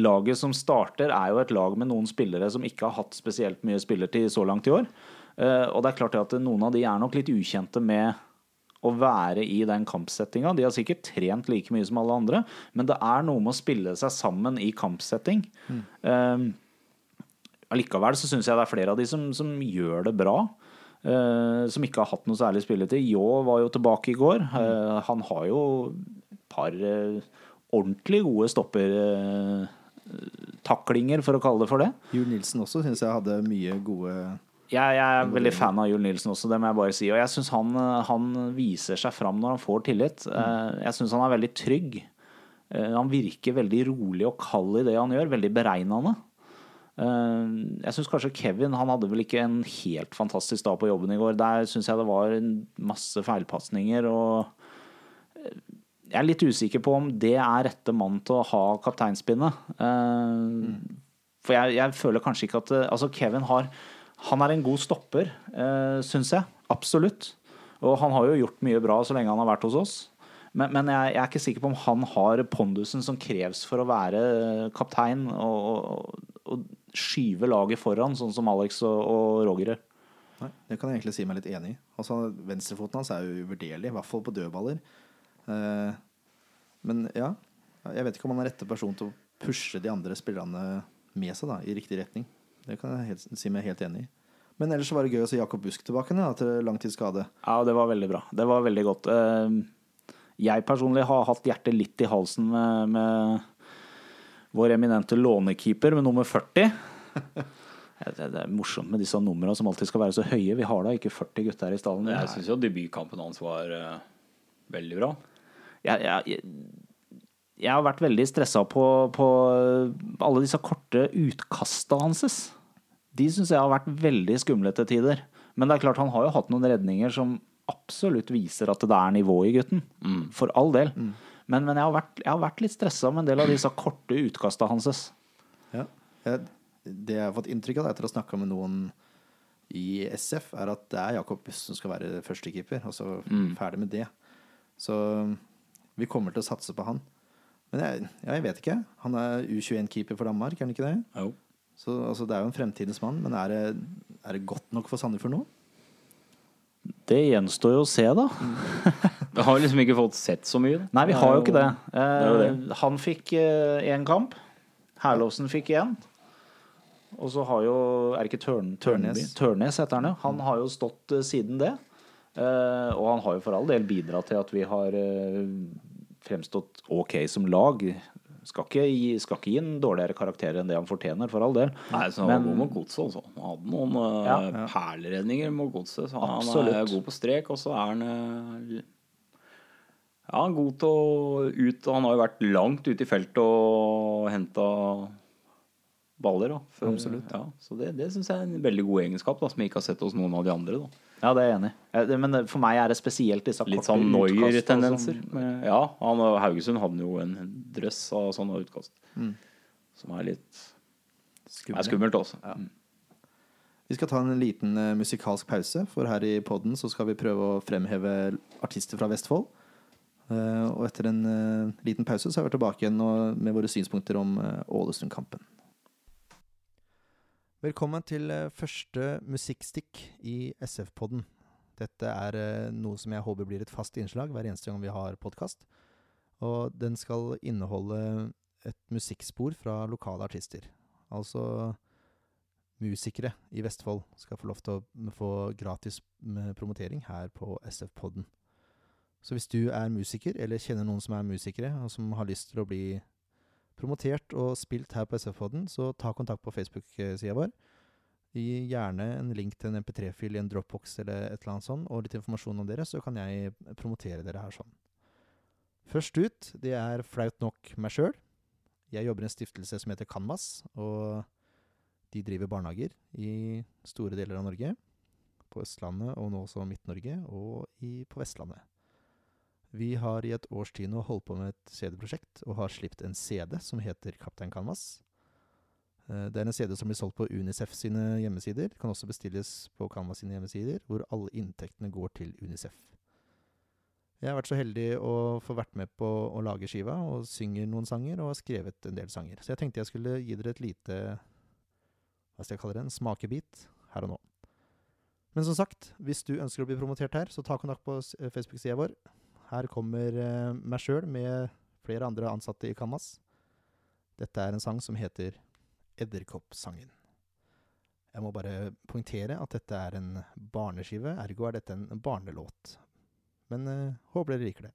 laget som starter, er jo et lag med noen spillere som ikke har hatt spesielt mye spillertid så langt i år. Eh, Og det er klart at noen av de er nok litt ukjente med å være i den kampsettinga. De har sikkert trent like mye som alle andre, men det er noe med å spille seg sammen i kampsetting. Eh, Allikevel så syns jeg det er flere av de som, som gjør det bra. Uh, som ikke har hatt noe særlig spilletid. Ljå var jo tilbake i går. Uh, han har jo et par uh, ordentlig gode stoppertaklinger, for å kalle det for det. Jul Nilsen også syns jeg hadde mye gode Jeg, jeg er veldig fan av Jul Nilsen også, det må jeg bare si. Og jeg syns han, han viser seg fram når han får tillit. Eh, Jeg syns han er veldig trygg. Eh, Han virker veldig rolig og kald i det han gjør. Veldig beregnende. Eh, Jeg syns kanskje Kevin han hadde vel ikke en helt fantastisk dag på jobben i går. Der syns jeg det var masse feilpasninger. Og eh, jeg er litt usikker på om det er rette mann til å ha kapteinspinnet. Eh, For jeg, jeg føler kanskje ikke at Altså, Kevin har Han er en god stopper, eh, syns jeg. Absolutt. Og han har jo gjort mye bra så lenge han har vært hos oss. Men, men jeg, jeg er ikke sikker på om han har pondusen som kreves for å være kaptein og, og, og skyve laget foran, sånn som Alex og, og Roger gjør. Nei, det kan jeg egentlig si meg litt enig i. Altså, venstrefoten hans er jo uvurderlig, i hvert fall på dødballer. Eh, men ja, jeg vet ikke om han er rette person til å pushe de andre spillerne med seg da, i riktig retning. Det kan jeg helt, si meg helt enig i. Men ellers var det gøy å se Jakob Busk tilbake nå, etter langtidsskade. Ja, det var veldig bra. Det var veldig godt. Eh, Jeg personlig har hatt hjertet litt i halsen med, med vår eminente lånekeeper med nummer 40. Det det er morsomt med disse numrene som alltid skal være så høye. Vi har da ikke 40 gutter her i stallen. Jeg syns jo debutkampen hans var eh, veldig bra. jeg, jeg, jeg har vært veldig stressa på, på alle disse korte utkasta hans. De syns jeg har vært veldig skumle til tider. Men det er klart han har jo hatt noen redninger som absolutt viser at det er nivå i gutten. For all del. Men, men jeg, har vært, jeg har vært litt stressa med en del av disse korte utkasta hans. Ja. Det jeg har fått inntrykk av etter å ha snakka med noen i SF, er at det er Jakob Buss som skal være førstekeeper. Altså ferdig med det. Så vi kommer til å satse på han. Men jeg, jeg vet ikke. Han er U21-keeper for Danmark, er han ikke det? Jo. Så altså, det er jo en fremtidens mann, men er det, er det godt nok for Sandefjord nå? Det gjenstår jo å se, da. Vi har liksom ikke fått sett så mye. da. Nei, vi har jo ikke det. jo Eh, han fikk én kamp. Herlovsen fikk én. Og så har jo Er det ikke Tørn, Tørnes. Tørnes heter han, ja. Han har jo stått eh, siden det. Eh, og han har jo for all del bidratt til at vi har eh, fremstått ok som lag. Skal ikke, gi, skal ikke gi en dårligere karakter enn det han fortjener, for all del. Nei, så han var god mot godset, altså. Han hadde noen ja, Ja. perleredninger mot godset. Så han er god på strek, og så er han eh, Ja, han er god til å ut Han har jo vært langt ute i feltet og henta baller. Da, for, Absolutt. Ja, så det, det syns jeg er en veldig god egenskap, da, som jeg ikke har sett hos noen av de andre. Da. Ja, det er jeg enig i. Men for meg er det spesielt disse Litt sånn utkasta Neuer-tendenser. Ja, han, Haugesund hadde jo en drøss av sånne utkast. Som er litt Skummelt. er skummelt også. Vi skal ta en liten eh, musikalsk pause, for her i podden så skal vi prøve å fremheve artister fra Vestfold. Eh, og etter en eh, liten pause så er vi tilbake igjen med våre synspunkter om Ålesund-kampen. Velkommen til eh, første musikkstikk i SF-podden. Dette er eh, noe som jeg håper blir et fast innslag hver eneste gang vi har podkast. Og den skal inneholde et musikkspor fra lokale artister. Altså musikere i Vestfold skal få lov til å få gratis promotering her på SF-podden. Så hvis du er musiker, eller kjenner noen som er musikere, og som har lyst til å bli promotert og spilt her på SF-podden, så ta kontakt på Facebook-sida vår. Gi gjerne en link til en MP3-fil i en Dropbox eller et eller annet sånt, og litt informasjon om dere, så kan jeg promotere dere her sånn. Først ut, det er flaut nok meg sjøl. Jeg jobber i en stiftelse som heter Canvas, og de driver barnehager i store deler av Norge. På Østlandet og nå også Midt-Norge, og i, på Vestlandet. Vi har i et års tid nå holdt på med et CD-prosjekt, og har sluppet en CD som heter Kaptein Canvas. Eh, Det er en CD som blir solgt på Unicef sine hjemmesider. Kan også bestilles på Canvas sine hjemmesider, hvor alle inntektene går til Unicef. Jeg har vært så heldig å få vært med på å lage skiva, og synger noen sanger, og har skrevet en del sanger. Så jeg tenkte jeg skulle gi dere et lite hva skal jeg kalle det, en smakebit her og nå. Men som sagt, hvis du ønsker å bli promotert her, så ta kontakt på Facebook-sida vår. Her kommer eh, meg sjøl med flere andre ansatte i Kammas. Dette er en sang som heter Edderkoppsangen. Jeg må bare poengtere at dette er en barneskive, ergo er dette en barnelåt. Men eh, håper dere liker det.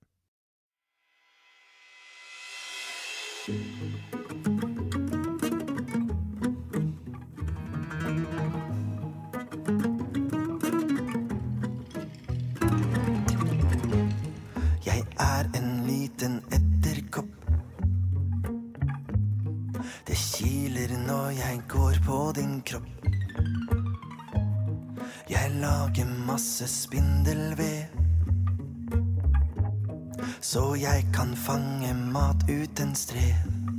Er en liten edderkopp. Det kiler når jeg går på din kropp. Jeg lager masse spindelved. Så jeg kan fange mat uten strev.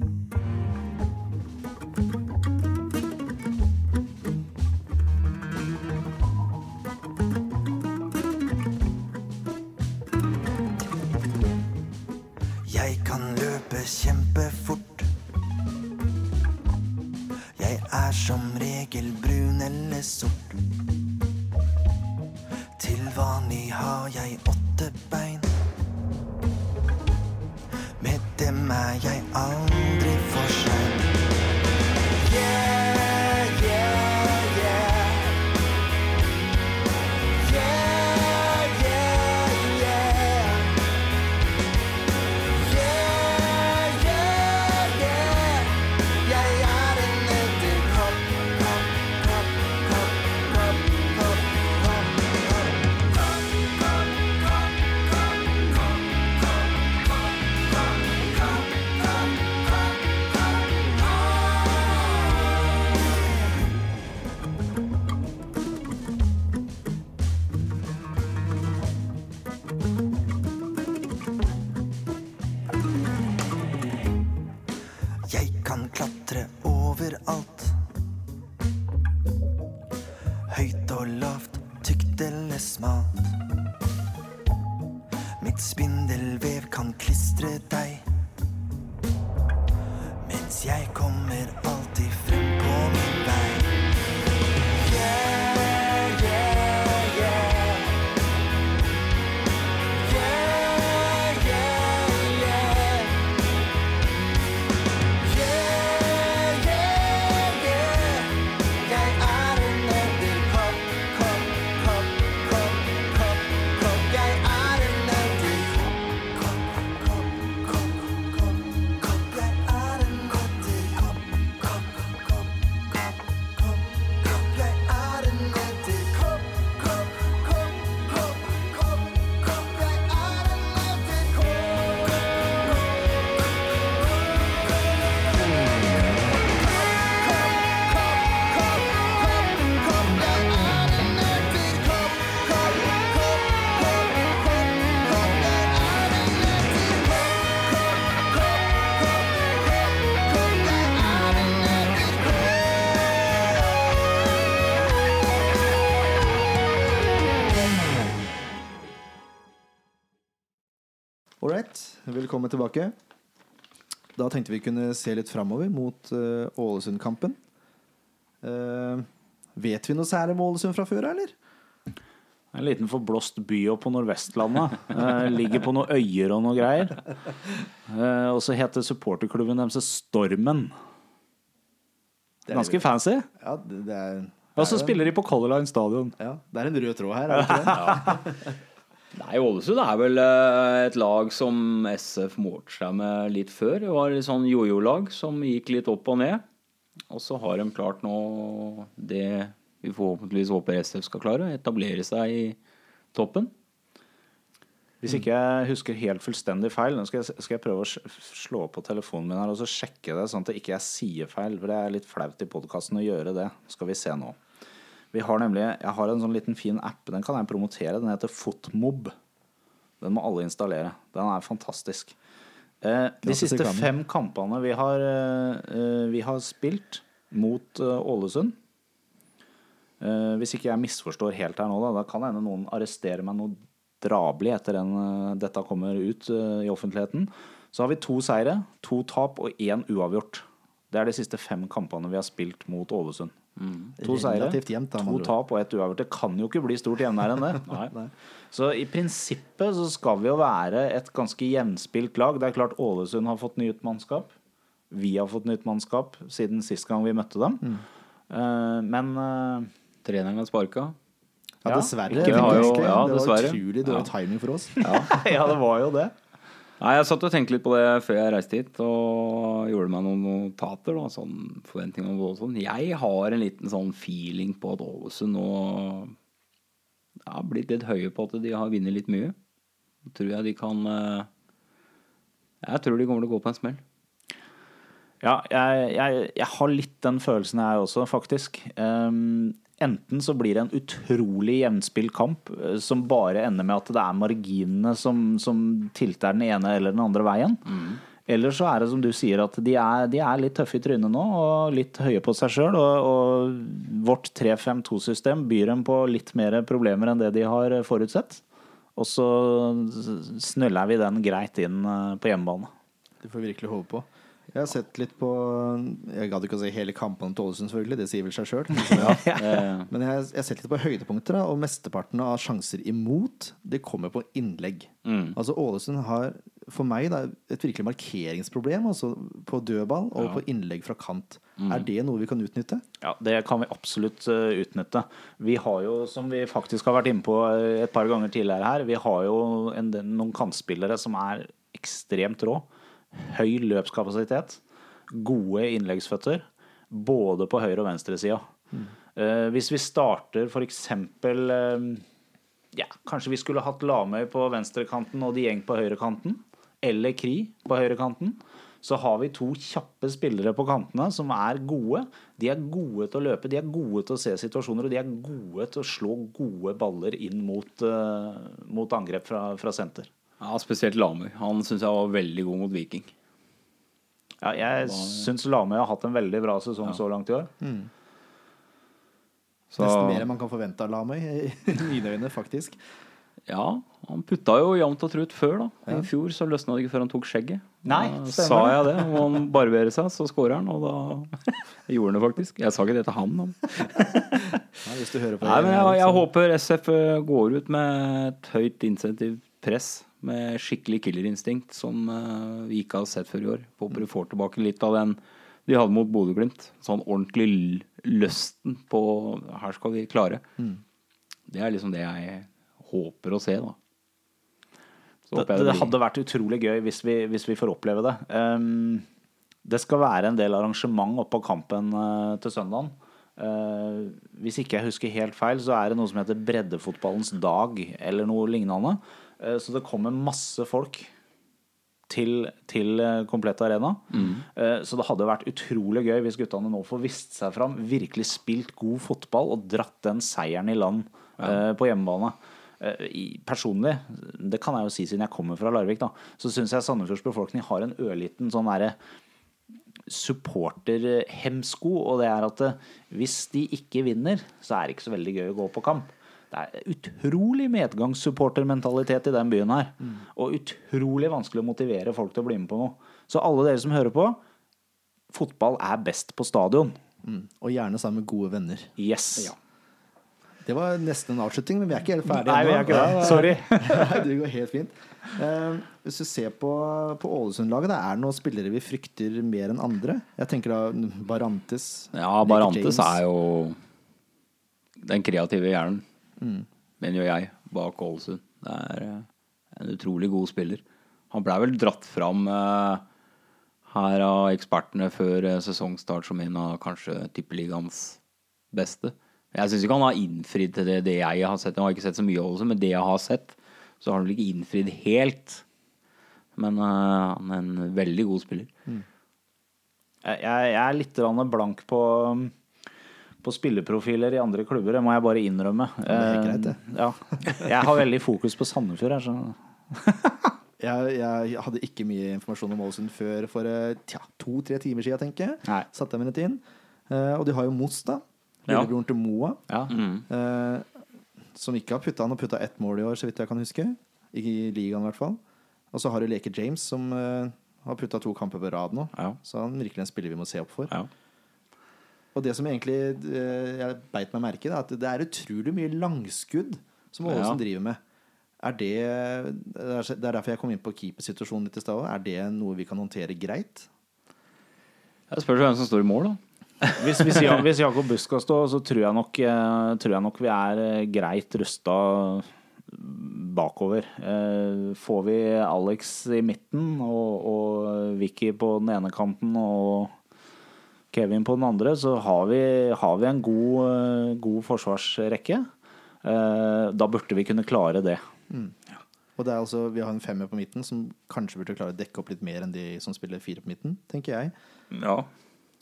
Eller smalt. Mitt spindelvev kan klistre deg. Mens jeg kommer alltid velkommen tilbake. Da tenkte vi kunne se litt framover mot uh, Ålesund-kampen. Uh, vet vi noe særlig om Ålesund fra før, eller? En liten forblåst by oppe på Nordvestlandet. Uh, ligger på noen øyer og noe greier. Og så heter supporterklubben deres Stormen. Ganske fancy. Ja, det, det er Og så er spiller de på Color Line Stadion. Ja, det er en rød tråd her, er det ikke det? Nei, Ålesund er vel eh, et lag som SF målte seg med litt før. Det var et sånn jojo-lag som gikk litt opp og ned. Og så har de klart nå det vi forhåpentligvis håper SF skal klare, etablere seg i toppen. Hvis ikke jeg husker helt fullstendig feil, nå skal jeg, skal jeg prøve å slå på telefonen min her og så sjekke det, sånn at ikke jeg sier feil. For det er litt flaut i podkasten å gjøre det. Skal vi se nå. Vi har nemlig, Jeg har en sånn liten fin app. Den kan jeg promotere. Den heter Fotmob. Den må alle installere. Den er fantastisk. Eh, de siste fem kampene vi har, eh, vi har spilt mot eh, Ålesund Eh, hvis ikke jeg misforstår helt her nå, da, da kan hende noen arresterer meg noe drabelig etter at eh, dette kommer ut eh, i offentligheten. Så har vi to seire, to tap og én uavgjort. Det er de siste fem kampene vi har spilt mot Ålesund. To seire, jevnt, da, to tap og ett uavgjort. Det kan jo ikke bli stort jevnere enn det. Så i prinsippet så skal vi jo være et ganske jevnspilt lag. Det er klart Ålesund har fått nytt mannskap. Vi har fått nytt mannskap siden sist gang vi møtte dem. Mm. Uh, men uh, Treneren har sparka. Ja, Ja, dessverre. ikke har jo- ja, det var dessverre. utrolig dårlig Ja. timing for oss. ja, det var jo det. Nei, Jeg satt og tenkte litt på det før jeg reiste hit, og gjorde meg noen notater. Da, sånn forventninger om Ålesund. Jeg har en liten sånn feeling på at Ålesund nå har blitt litt høye på at de har vunnet litt mye. Tror jeg de kan eh, Jeg tror de kommer til å gå på en smell. Ja, jeg, jeg, jeg har litt den følelsen jeg også, faktisk. Ehm, enten så blir det en utrolig jevnspilt kamp eh, som bare ender med at det er marginene som, som tilter den ene eller den andre veien. Eller så er det som du sier, at de er, de er litt tøffe i trynet nå og litt høye på seg sjøl. Og, og vårt 3-5-2-system byr dem på litt mer problemer enn det de har forutsett. Og så snøller vi den greit inn eh, på hjemmebane. Det får vi virkelig håpe på. Jeg har sett litt på Jeg gadd ikke å si hele kampene til Ålesund, selvfølgelig. Det sier vel seg sjøl. Ja. Men jeg, jeg har sett litt på høydepunkter, og mesteparten av sjanser imot Det kommer på innlegg. Altså Ålesund har for meg da, et virkelig markeringsproblem altså på dødball og på innlegg fra kant. Er det noe vi kan utnytte? Ja, det kan vi absolutt uh, utnytte. Vi har jo, som vi faktisk har vært inne på eh, et par ganger tidligere her, vi har jo en, noen kantspillere som er ekstremt rå. Høy løpskapasitet. Gode innleggsføtter. Både på høyre- og venstresida. Eh, hvis vi starter eksempel eh, ja, Kanskje vi skulle hatt Lamøy på venstrekanten og Dieng på høyrekanten. Eller Kri på høyrekanten. Så har vi to kjappe spillere på kantene som er gode. De er gode til å løpe, de er gode til å se situasjoner, og de er gode til å slå gode baller inn mot, eh, mot angrep fra, fra senter. Ja, spesielt Lamøy. Han syns jeg var veldig god mot Viking. Ja, jeg syns Lamøy har hatt en veldig bra sesong så langt i år. Så, Nesten mer enn man kan forvente av Lamøy, i mine øyne, faktisk. ja, han putta jo jevnt og trutt før, da. I fjor så løsna det ikke før han tok skjegget. Nei, Da sa det. jeg det. Om han barberer seg, så scorer han. Og da gjorde han det faktisk. Jeg sa ikke det til han. da. Nei, hvis du hører på Nei, men jeg, Erik, jeg håper SF går ut med et høyt insentivt press. Med skikkelig killerinstinkt som eh, vi ikke har sett før i år. Håper du får tilbake litt av den de hadde mot Bodø-Glimt. Sånn ordentlig løsten lysten på Her skal vi klare. Det er liksom det jeg håper å se, da. Det, det blir- hadde vært utrolig gøy hvis vi, hvis vi får oppleve det. Um, det skal være en del arrangement oppå kampen uh, til søndagen. Uh, hvis ikke jeg husker helt feil, så er det noe som heter Breddefotballens dag, eller noe lignende. Eh, så det kommer masse folk til, til eh, Komplett Arena. Mm. så det hadde vært utrolig gøy hvis guttene nå får vist seg fram, virkelig spilt god fotball og dratt den seieren i land ja. på hjemmebane. Eh, Personlig, det kan jeg jo si siden jeg kommer fra Larvik, da, så syns jeg Sandefjords befolkning har en ørliten sånn derre supporterhemsko, og det er at eh, hvis de ikke vinner, så er det ikke så veldig gøy å gå på kamp. Det er utrolig medgangssupportermentalitet i den byen her. Og utrolig vanskelig å motivere folk til å bli med på noe. Så alle dere som hører på, fotball er best på stadion. Mm. Og gjerne sammen med gode venner. Yes. Det var nesten en avslutning, men vi er ikke helt ferdige Nei, vi er ikke det. Sorry. Det går helt fint. Eh, hvis du ser på, på Ålesund-laget, det er noen spillere vi frykter mer enn andre? Jeg tenker da Barantes. Ja, Barantes er jo den kreative hjernen, mener jo jeg, bak Ålesund. Det er eh, en utrolig god spiller. Han blei vel dratt fram eh, her av ekspertene før eh, sesongstart som en av kanskje tippeligaens beste. Jeg syns ikke han har innfridd til det, det jeg har sett. Jeg har ikke sett så mye av Ålesund, men det jeg har sett, så har han vel ikke innfridd helt. Men han er en veldig god spiller. Jeg, jeg er litt blank på, på spilleprofiler i andre klubber, det må jeg bare innrømme. det er greit, det. Eh, Ja. Jeg har veldig fokus på Sandefjord her, så Jeg, jeg hadde ikke mye informasjon om Ålesund før for eh, to-tre timer siden, tenker jeg. Nei. Satte jeg meg litt inn. Eh, og de har jo Moss, da. Ja. Til Moa. ja. Mm. som ikke har putta Han har putta ett mål i år, så vidt jeg kan huske. I ligaen, i hvert fall. Og så har du Leke James, som har putta to kamper på rad nå. Ja. Så han virkelig en spiller vi må se opp for. Ja. Og det som egentlig eh, jeg beit meg merke i, er at det er utrolig mye langskudd som Ålesund Ja. driver med. Er det, det er er derfor jeg kom inn på keepersituasjonen litt i stad. Er det noe vi kan håndtere greit? Det spørs hvem som står i mål, da. Hvis, hvis, Ja- hvis Jakob Busk skal stå, så tror jeg nok, eh, tror jeg nok vi er eh, greit rusta bakover. Får vi Alex i midten og, og Vicky på den ene kanten og Kevin på den andre, så har vi, har vi en god, eh, god forsvarsrekke. Eh, Da burde vi kunne klare det. Og det er altså, Vi har en femmer på midten som kanskje burde klare å dekke opp litt mer enn de som spiller fire på midten, tenker jeg. Ja.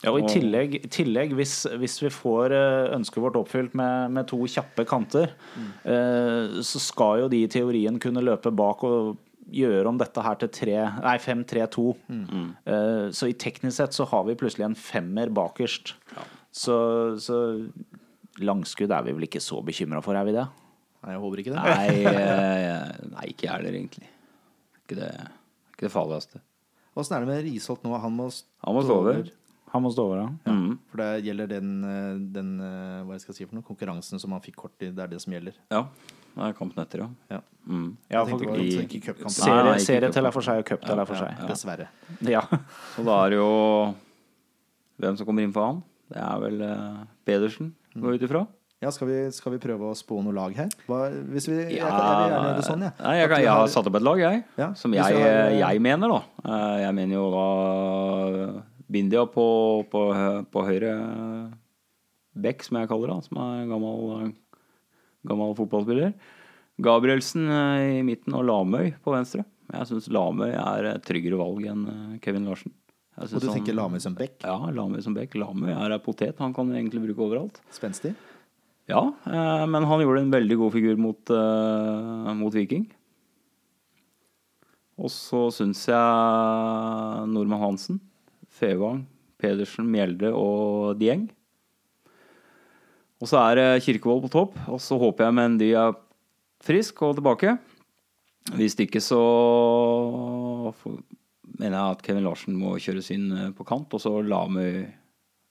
Ja, og i tillegg, i tillegg hvis, hvis vi får eh, ønsket vårt oppfylt med, med to kjappe kanter, mm. så skal jo de i teorien kunne løpe bak og gjøre om dette her til 5-3-2. Eh, så i teknisk sett så har vi plutselig en femmer bakerst. Så, så langskudd er vi vel ikke så bekymra for, er vi det? Nei, jeg håper ikke det. Nei, uh, nei, ikke jeg heller, egentlig. Ikke det, ikke det farligste. Åssen er det med Risholt nå? Han må Han må stå over. Han må stå over, ja. Mm. For det gjelder den, eh, den hva jeg skal si for noe, konkurransen som han fikk kort i. Det er det som gjelder. Ja. Det er kampen etter, ja. Ja. Mm. Ja, jeg for- i- ikke cupkampen. Serie, serie cup. til er for seg og cup til er for seg. Dessverre. Ja. Så da er det jo Hvem som kommer inn for han? Det er vel eh, Pedersen, går jeg ut ifra. Ja, skal vi, skal vi prøve å spå noe lag her? Hva, hvis vi, jeg, kan- jeg vil gjerne gjøre det sånn, ja. Nei, jeg, kan, jeg har- satt opp et lag, jeg. Ja, Som jeg, har- jeg mener, da. Eh, Jeg mener jo da Bindia på, på, på høyre back, som jeg kaller det. Som er gammel, gammel fotballspiller. Gabrielsen eh, i midten og Lamøy på venstre. Jeg syns Lamøy er et tryggere valg enn eh, Kevin Larsen. Og du han- tenker Lamøy som back? Ja, Lamøy som back. Lamøy er potet. Han kan egentlig bruke overalt. Spenstig? Ja, eh, men han gjorde en veldig god figur mot, mot Viking. Og så syns jeg Nordmann Hansen, Fevang, Pedersen, Mjelde og Dieng. Og så er Kirkevold på topp, og så håper jeg Mendy er frisk og tilbake. Hvis ikke så mener jeg at Kevin Larsen må kjøres inn eh, på kant, og så Lamøy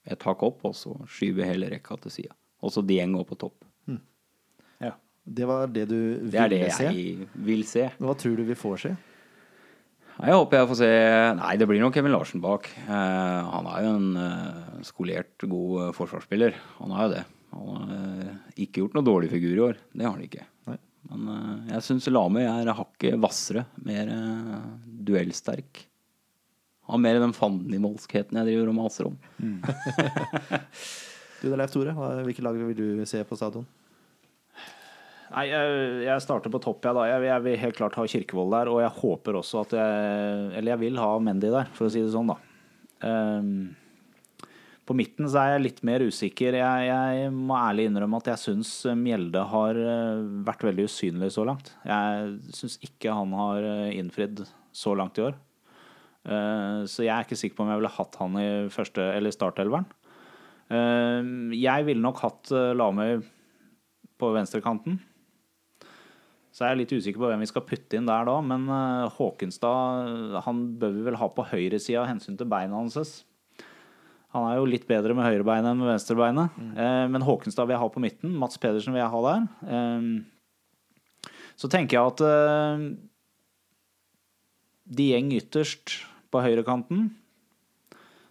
et hakk opp, og så skyve hele rekka til sida. Og så Dieng opp på topp. Ja. Det var det du ville Det er det se? jeg vil se. Hva tror du vi får se? Jeg håper jeg får se Nei, det blir nok Kevin Larsen bak. Eh, han er jo en eh, skolert, god forsvarsspiller. Han er jo det. Han har eh, ikke gjort noe dårlig figur i år. Det har han ikke. Nei. Men eh, jeg syns Lamøy er hakket hvassere. Mer eh, duellsterk. Har mer den fandenivoldskheten jeg driver og maser om. Du da, Leif Tore, Hvilket hvilke lag vil du se på stadion? Nei, jeg, jeg starter på topp, jeg, da. Jeg, jeg vil helt klart ha Kirkevold der. Og jeg håper også at jeg Eller jeg vil ha Mendy der, for å si det sånn, da. Ehm, på midten så er jeg litt mer usikker. Jeg, jeg må ærlig innrømme at jeg syns Mjelde har eh, vært veldig usynlig så langt. Jeg syns ikke han har eh, innfridd så langt i år. Eh, Så jeg er ikke sikker på om jeg ville hatt han i første eller startelveren. Eh, Jeg ville nok hatt eh, Lamøy på venstrekanten. Så jeg er litt usikker på hvem vi skal putte inn der da. Men eh, Håkenstad han bør vi vel ha på høyresida av hensyn til beina hans. Han er jo litt bedre med høyrebeinet enn med venstrebeinet. Eh, men Håkenstad vil jeg ha på midten. Mats Pedersen vil jeg ha der. Eh, så tenker jeg at eh, Dieng ytterst på høyrekanten.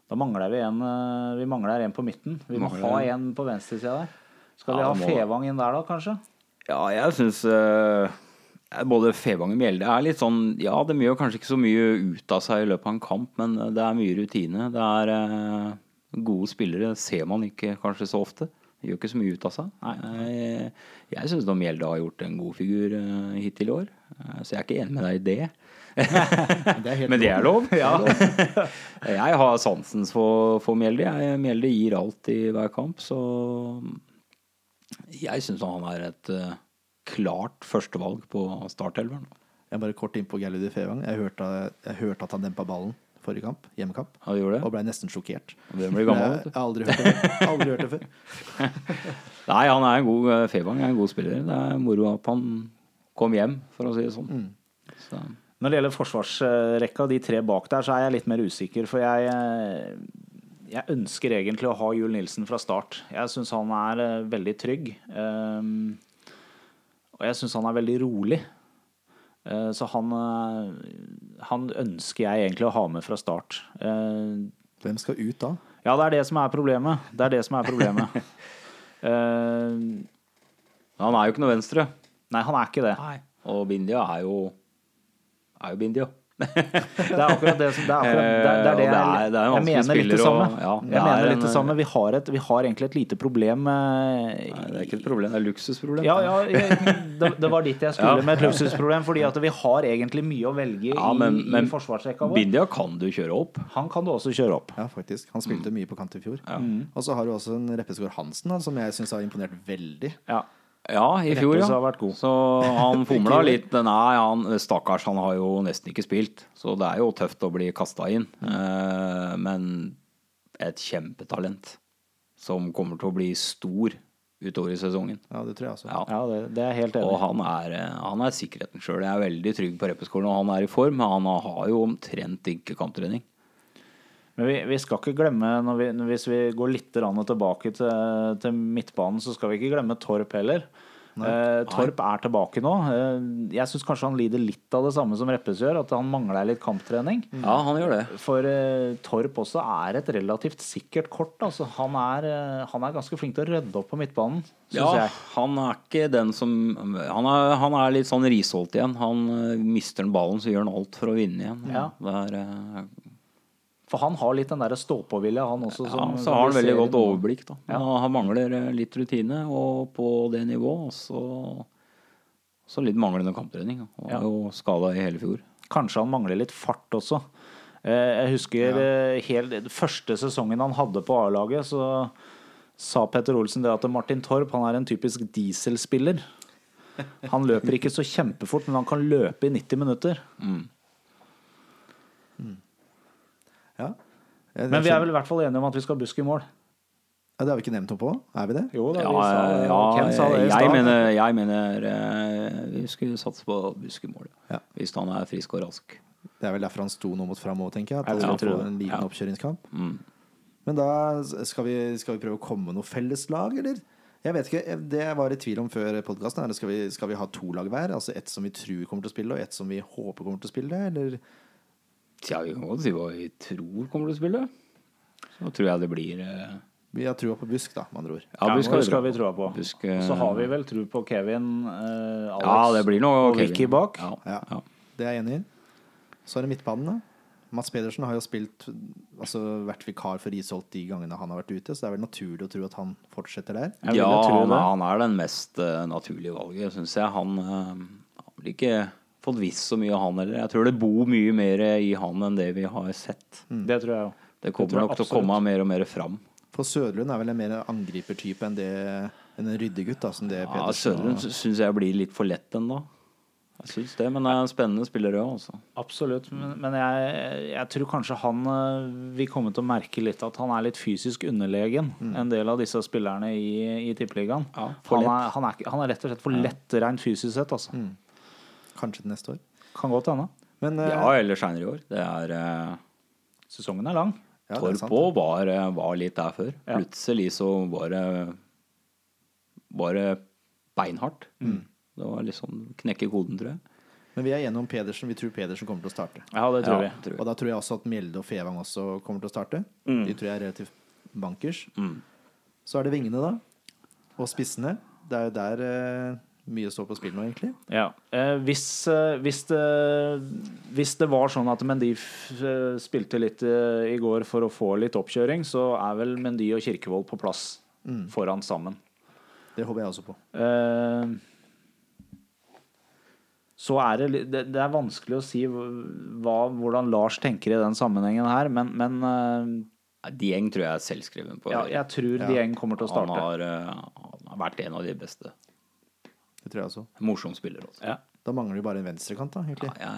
Da mangler vi en Vi mangler en på midten. Vi må Mangler ha en. på venstresida der. Skal vi Ja, ha Fevang inn der, da, kanskje? Ja, jeg syns både Fevang og Mjelde er litt sånn Ja, de gjør kanskje ikke så mye ut av seg i løpet av en kamp, men det er mye rutine. Det er eh, gode spillere. ser man ikke kanskje så ofte. De gjør ikke så mye ut av seg. Jeg, jeg syns Mjelde har gjort en god figur eh, hittil i år, Eh, så jeg er ikke enig med deg i det. Det Men det er lov. Ja. jeg har sansen for, for Mjelde. Jeg, Mjelde gir alt i hver kamp, så jeg syns han er et eh, klart førstevalg på startelveren. Jeg bare kort inn på Galludi Fevang. Jeg hørte, jeg hørte at han dempa ballen forrige kamp, hjemmekamp, og ble nesten sjokkert. Det blir gammel, jeg, har aldri hørt det før. Aldri hørt det før. Nei, han er en god eh, Fevang er en god spiller. Det er moro at han kom hjem, for å si det sånn. Mm. Så, Når det gjelder forsvarsrekka, de tre bak der, så er jeg litt mer usikker. For jeg, eh, jeg ønsker egentlig å ha Jul Nilsen fra start. Jeg syns han er eh, veldig trygg. Um, og jeg syns han er veldig rolig. Eh, Så han, eh, han ønsker jeg egentlig å ha med fra start. Eh, Hvem skal ut da? Ja, det er det som er problemet. Det er det som er problemet. uh, han er jo ikke noe venstre. Nei, han er ikke det. Nei. Og Bindia er jo er jo Bindia. Det er akkurat det som Det er, akkurat, det, er- det, er det Eh, det jeg, er- det er jeg mener litt det samme. og- ja, jeg mener er litt det samme. Vi har, et, vi har egentlig et lite problem Nei, det er ikke et problem, det er et luksusproblem. Ja, ja jeg, det, det var dit jeg skulle Ja. med et luksusproblem. Fordi at vi har egentlig mye å velge Ja, men- i, i forsvarsrekka vår. Bindia kan du kjøre opp. Han kan du også kjøre opp. Ja, faktisk. Han spilte mye på kant i fjor. Mm. Og så har du også en Reppeskår Hansen, som jeg syns har imponert veldig. Ja. Ja, i fjor, ja. har vært god. Så han fomla litt. Nei, han, stakkars, han har jo nesten ikke spilt. Så det er jo tøft å bli kasta inn. Eh, men et kjempetalent som kommer til å bli stor utover i sesongen. Ja, det tror jeg også. Ja. Ja, det, det er helt enig Og han er, eh, han er sikkerheten sjøl. Jeg er veldig trygg på Reppeskolen, og han er i form. Men han har jo omtrent ikke kamptrening. Men vi, vi skal ikke glemme, når vi, hvis vi går litt tilbake til, til midtbanen, så skal vi ikke glemme Torp heller. Eh, Torp er tilbake nå. Eh, jeg syns kanskje han lider litt av det samme som Reppes gjør, at han mangler litt kamptrening. Ja, han gjør det. For eh, Torp også er et relativt sikkert kort. Altså. Han, er, eh, han er ganske flink til å rydde opp på midtbanen, syns Ja, jeg. han er ikke den som Han er, han er litt sånn risholdt igjen. Han eh, mister den ballen, så gjør han alt for å vinne igjen. Ja. Det er, eh, For han har litt den derre stå-på-vilja, han også. ja, så har han veldig godt overblikk. Da. Ja. Han mangler eh, litt rutine og på det nivået. Og så, så litt manglende kamptrening. Han Ja. jo skada i hele fjor. Kanskje han mangler litt fart også. Eh, Jeg husker ja. helt, den første sesongen han hadde på A-laget, så sa Petter Olsen det at Martin Torp han er en typisk dieselspiller. Han løper ikke så kjempefort, men han kan løpe i 90 minutter. Ja. Men vi er vel i hvert fall enige om at vi skal ha busk i mål. ja, Det har vi ikke nevnt noe på, er vi det? Jo da, Ja, vi sa ja, Ken sa det i jeg stad. mener, jeg mener eh, vi skulle satse på buskemål. Ja. Hvis han er frisk og rask. Det er vel derfor han sto noe mot fram òg, tenker jeg. At han vil skal få en liten Ja. oppkjøringskamp. Mm. Men da skal vi, skal vi prøve å komme med noe felles lag, eller? Jeg vet ikke, Det jeg var i tvil om før podkasten, skal, vi- skal vi ha to lag hver? Altså ett som vi tror kommer til å spille, og ett som vi håper kommer til å spille? Eller Tja, vi kan godt si hva vi tror kommer til å spille. Så tror jeg det blir eh, vi har trua på Busk, da, med andre ord. Ja, Busk har vi skal vi tro på. Busk, eh, Så har vi vel tro på Kevin, eh, Alex Ja, det blir noe og Vicky bak. Ja, Ja. ja. Det er jeg enig i. Så er det midtbanen, da. Mats Pedersen har jo spilt Altså vært vikar for Risholt de gangene han har vært ute, så det er vel naturlig å tro at han fortsetter der. Jeg ja tro han, det. er- han er den mest eh, naturlige valget, syns jeg. Han uh, han blir ikke fått visst så mye av han heller. Jeg tror det bor mye mer i han enn det vi har sett. Det tror jeg òg. Det kommer det jeg nok til å komme mer og mer fram. For Sødlund er vel en mer angripertype enn, det, enn en ryddegutt, da, som det Ja, Pedersen Sødlund og- syns jeg blir litt for lett ennå. Jeg syns det, men det er en spennende spiller òg, altså. Absolutt. Men, men jeg, jeg tror kanskje han eh, vil komme til å merke litt at han er litt fysisk underlegen en del av disse spillerne i, i Tippeligaen. Ja, han, er, han, er, han er rett og slett for lett rent fysisk sett, altså. Kanskje til neste år. Kan godt hende. Men eh, Ja, eller seinere i år. Det er eh, Sesongen er lang. ja, det er Torp òg var, eh, var litt der før. Ja. Plutselig så var det bare beinhardt. Mm. Det var liksom knekke koden, tror jeg. Men vi er enige om Pedersen. Vi tror Pedersen kommer til å starte. Ja, det tror Ja, vi. Og da tror jeg også at Mjelde og Fevang også kommer til å starte. Mm. De tror jeg er relativt bankers. Mm. Så er det vingene, da. Og spissene. Det er jo der eh, mye står på spill nå, egentlig. Ja. Eh, hvis, eh, hvis, det, hvis det var sånn at Mendy f eh, spilte litt eh, i går for å få litt oppkjøring, så er vel Mendy og Kirkevold på plass foran sammen. Det håper jeg også på. Eh, så er det, det Det er vanskelig å si hva, hvordan Lars tenker i den sammenhengen her, men, men eh, Dieng tror jeg er selvskreven på. ja, jeg tror Ja. Dieng kommer til å starte. han har vært en av de beste. Det tror jeg også. Morsom spiller også. Ja. Da mangler vi bare en venstrekant, da, egentlig. Ja.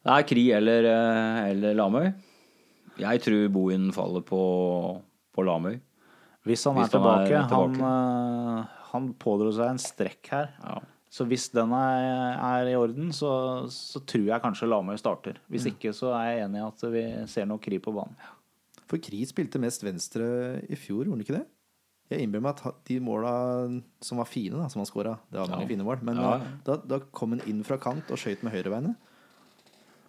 Det er Kri eller, eh, eller Lamøy. Jeg tror Bohin faller på, på Lamøy. Hvis han Hvis er han er tilbake. Han, tilbake. eh, han pådro seg en strekk her. Ja. Så hvis den er, er i orden, så, så tror jeg kanskje Lamøy starter. Hvis ikke så er jeg enig i at vi ser noe kri på banen. For Kri spilte mest venstre i fjor, gjorde han ikke det? Jeg innbiller meg at de måla som var fine, da, som han skåra, det var mange Ja. fine mål, men Ja. Da, da kom han inn fra kant og skøyt med høyrebeinet.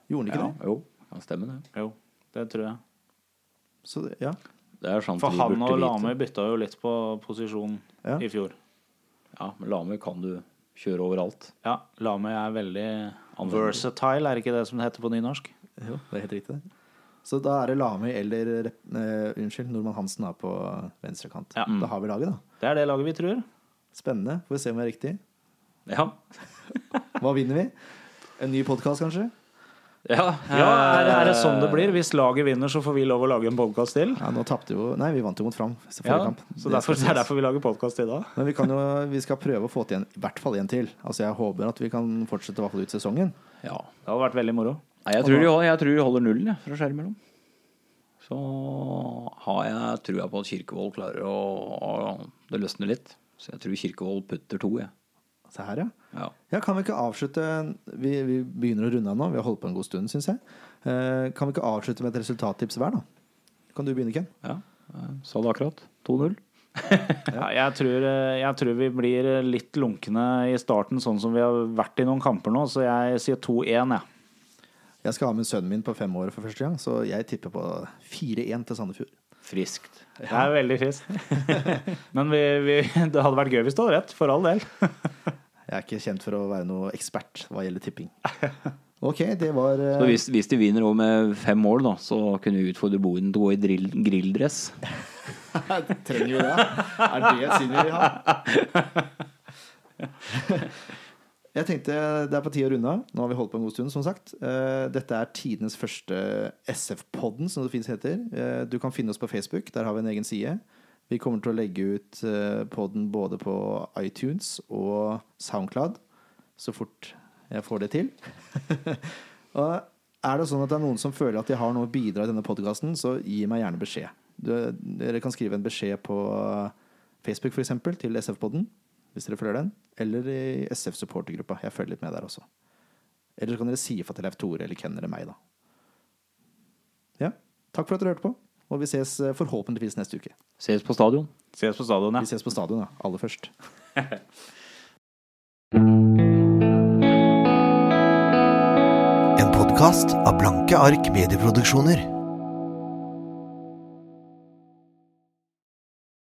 Gjorde han ikke Ja, det? jo, kan stemme det. Jo, det tror jeg. Så det- ja. Det er sant For han burde og vite. Bytta jo litt på posisjon Ja. i fjor. Ja, men Lame kan du kjøre overalt. Ja, Lame er veldig versatile, er ikke det som det heter på nynorsk? Jo, det er helt riktig. det. Så da er det Lamøy eller uh, unnskyld, Nordmann Hansen da på venstrekant. Ja. Da har vi laget, da. Det er det laget vi tror. Spennende. Får vi se om det er riktig. Ja. Hva vinner vi? En ny podkast, kanskje? Ja, Ja, er, er det sånn det blir? Hvis laget vinner, så får vi lov å lage en podkast til? Ja, nå tapte jo Nei, vi vant jo mot Fram Ja, kamp. så derfor, det er derfor vi lager podkast i dag. Men vi, kan jo, vi skal prøve å få til en, i hvert fall en til. Altså Jeg håper at vi kan fortsette i hvert fall ut sesongen. ja. Det hadde vært veldig moro. Nei, jeg, tror de, holder- jeg tror de holder nullen, jeg, for å skjære imellom. Så har jeg trua på at Kirkevold klarer å, å Det løsner litt. Så jeg tror Kirkevold putter to, jeg. Se her, ja. Ja. Ja, Kan vi ikke avslutte Vi, vi begynner å runde av nå. Vi har holdt på en god stund, syns jeg. Eh, kan vi ikke avslutte med et resultattips hver, da? Kan du begynne, Ken? ja. Sa det akkurat. 2-0. Ja, jeg, tror, eh, jeg tror vi blir litt lunkne i starten, sånn som vi har vært i noen kamper nå, så jeg sier 2-1, jeg. Jeg skal ha med sønnen min på fem år for første gang, så jeg tipper på 4-1 til Sandefjord. Friskt. Det er veldig friskt. Men vi, vi, det hadde vært gøy hvis du hadde rett, for all del. Jeg er ikke kjent for å være noe ekspert hva gjelder tipping. Ok, det var uh... Så hvis, hvis de vinner òg med fem mål, da, så kunne vi utfordre boen til å gå i drill, grilldress. Trenger vi det? Er det et syn vi vil ha? Jeg tenkte det er på tide å runde av. Nå har vi holdt på en god stund, som sagt. Eh, Dette er tidenes første SF-podden, som det finnes heter. Eh, Du kan finne oss på Facebook, der har vi en egen side. Vi kommer til å legge ut eh, podden både på iTunes og Soundcloud så fort jeg får det til. og er det sånn at det er noen som føler at de har noe å bidra i denne podkasten, så gi meg gjerne beskjed. Dere kan skrive en beskjed på Facebook eksempel, til SF-podden, hvis dere følger den, eller i SF-supportergruppa. Jeg følger litt med der også. Eller så kan dere si ifra til Leif Tore eller Ken eller meg, da. Ja. Takk for at dere hørte på, og vi ses eh, forhåpentligvis neste uke. Ses på stadion. Ses på stadion, ja. Vi ses på stadion, ja. Aller først. En podkast av Blanke ark medieproduksjoner.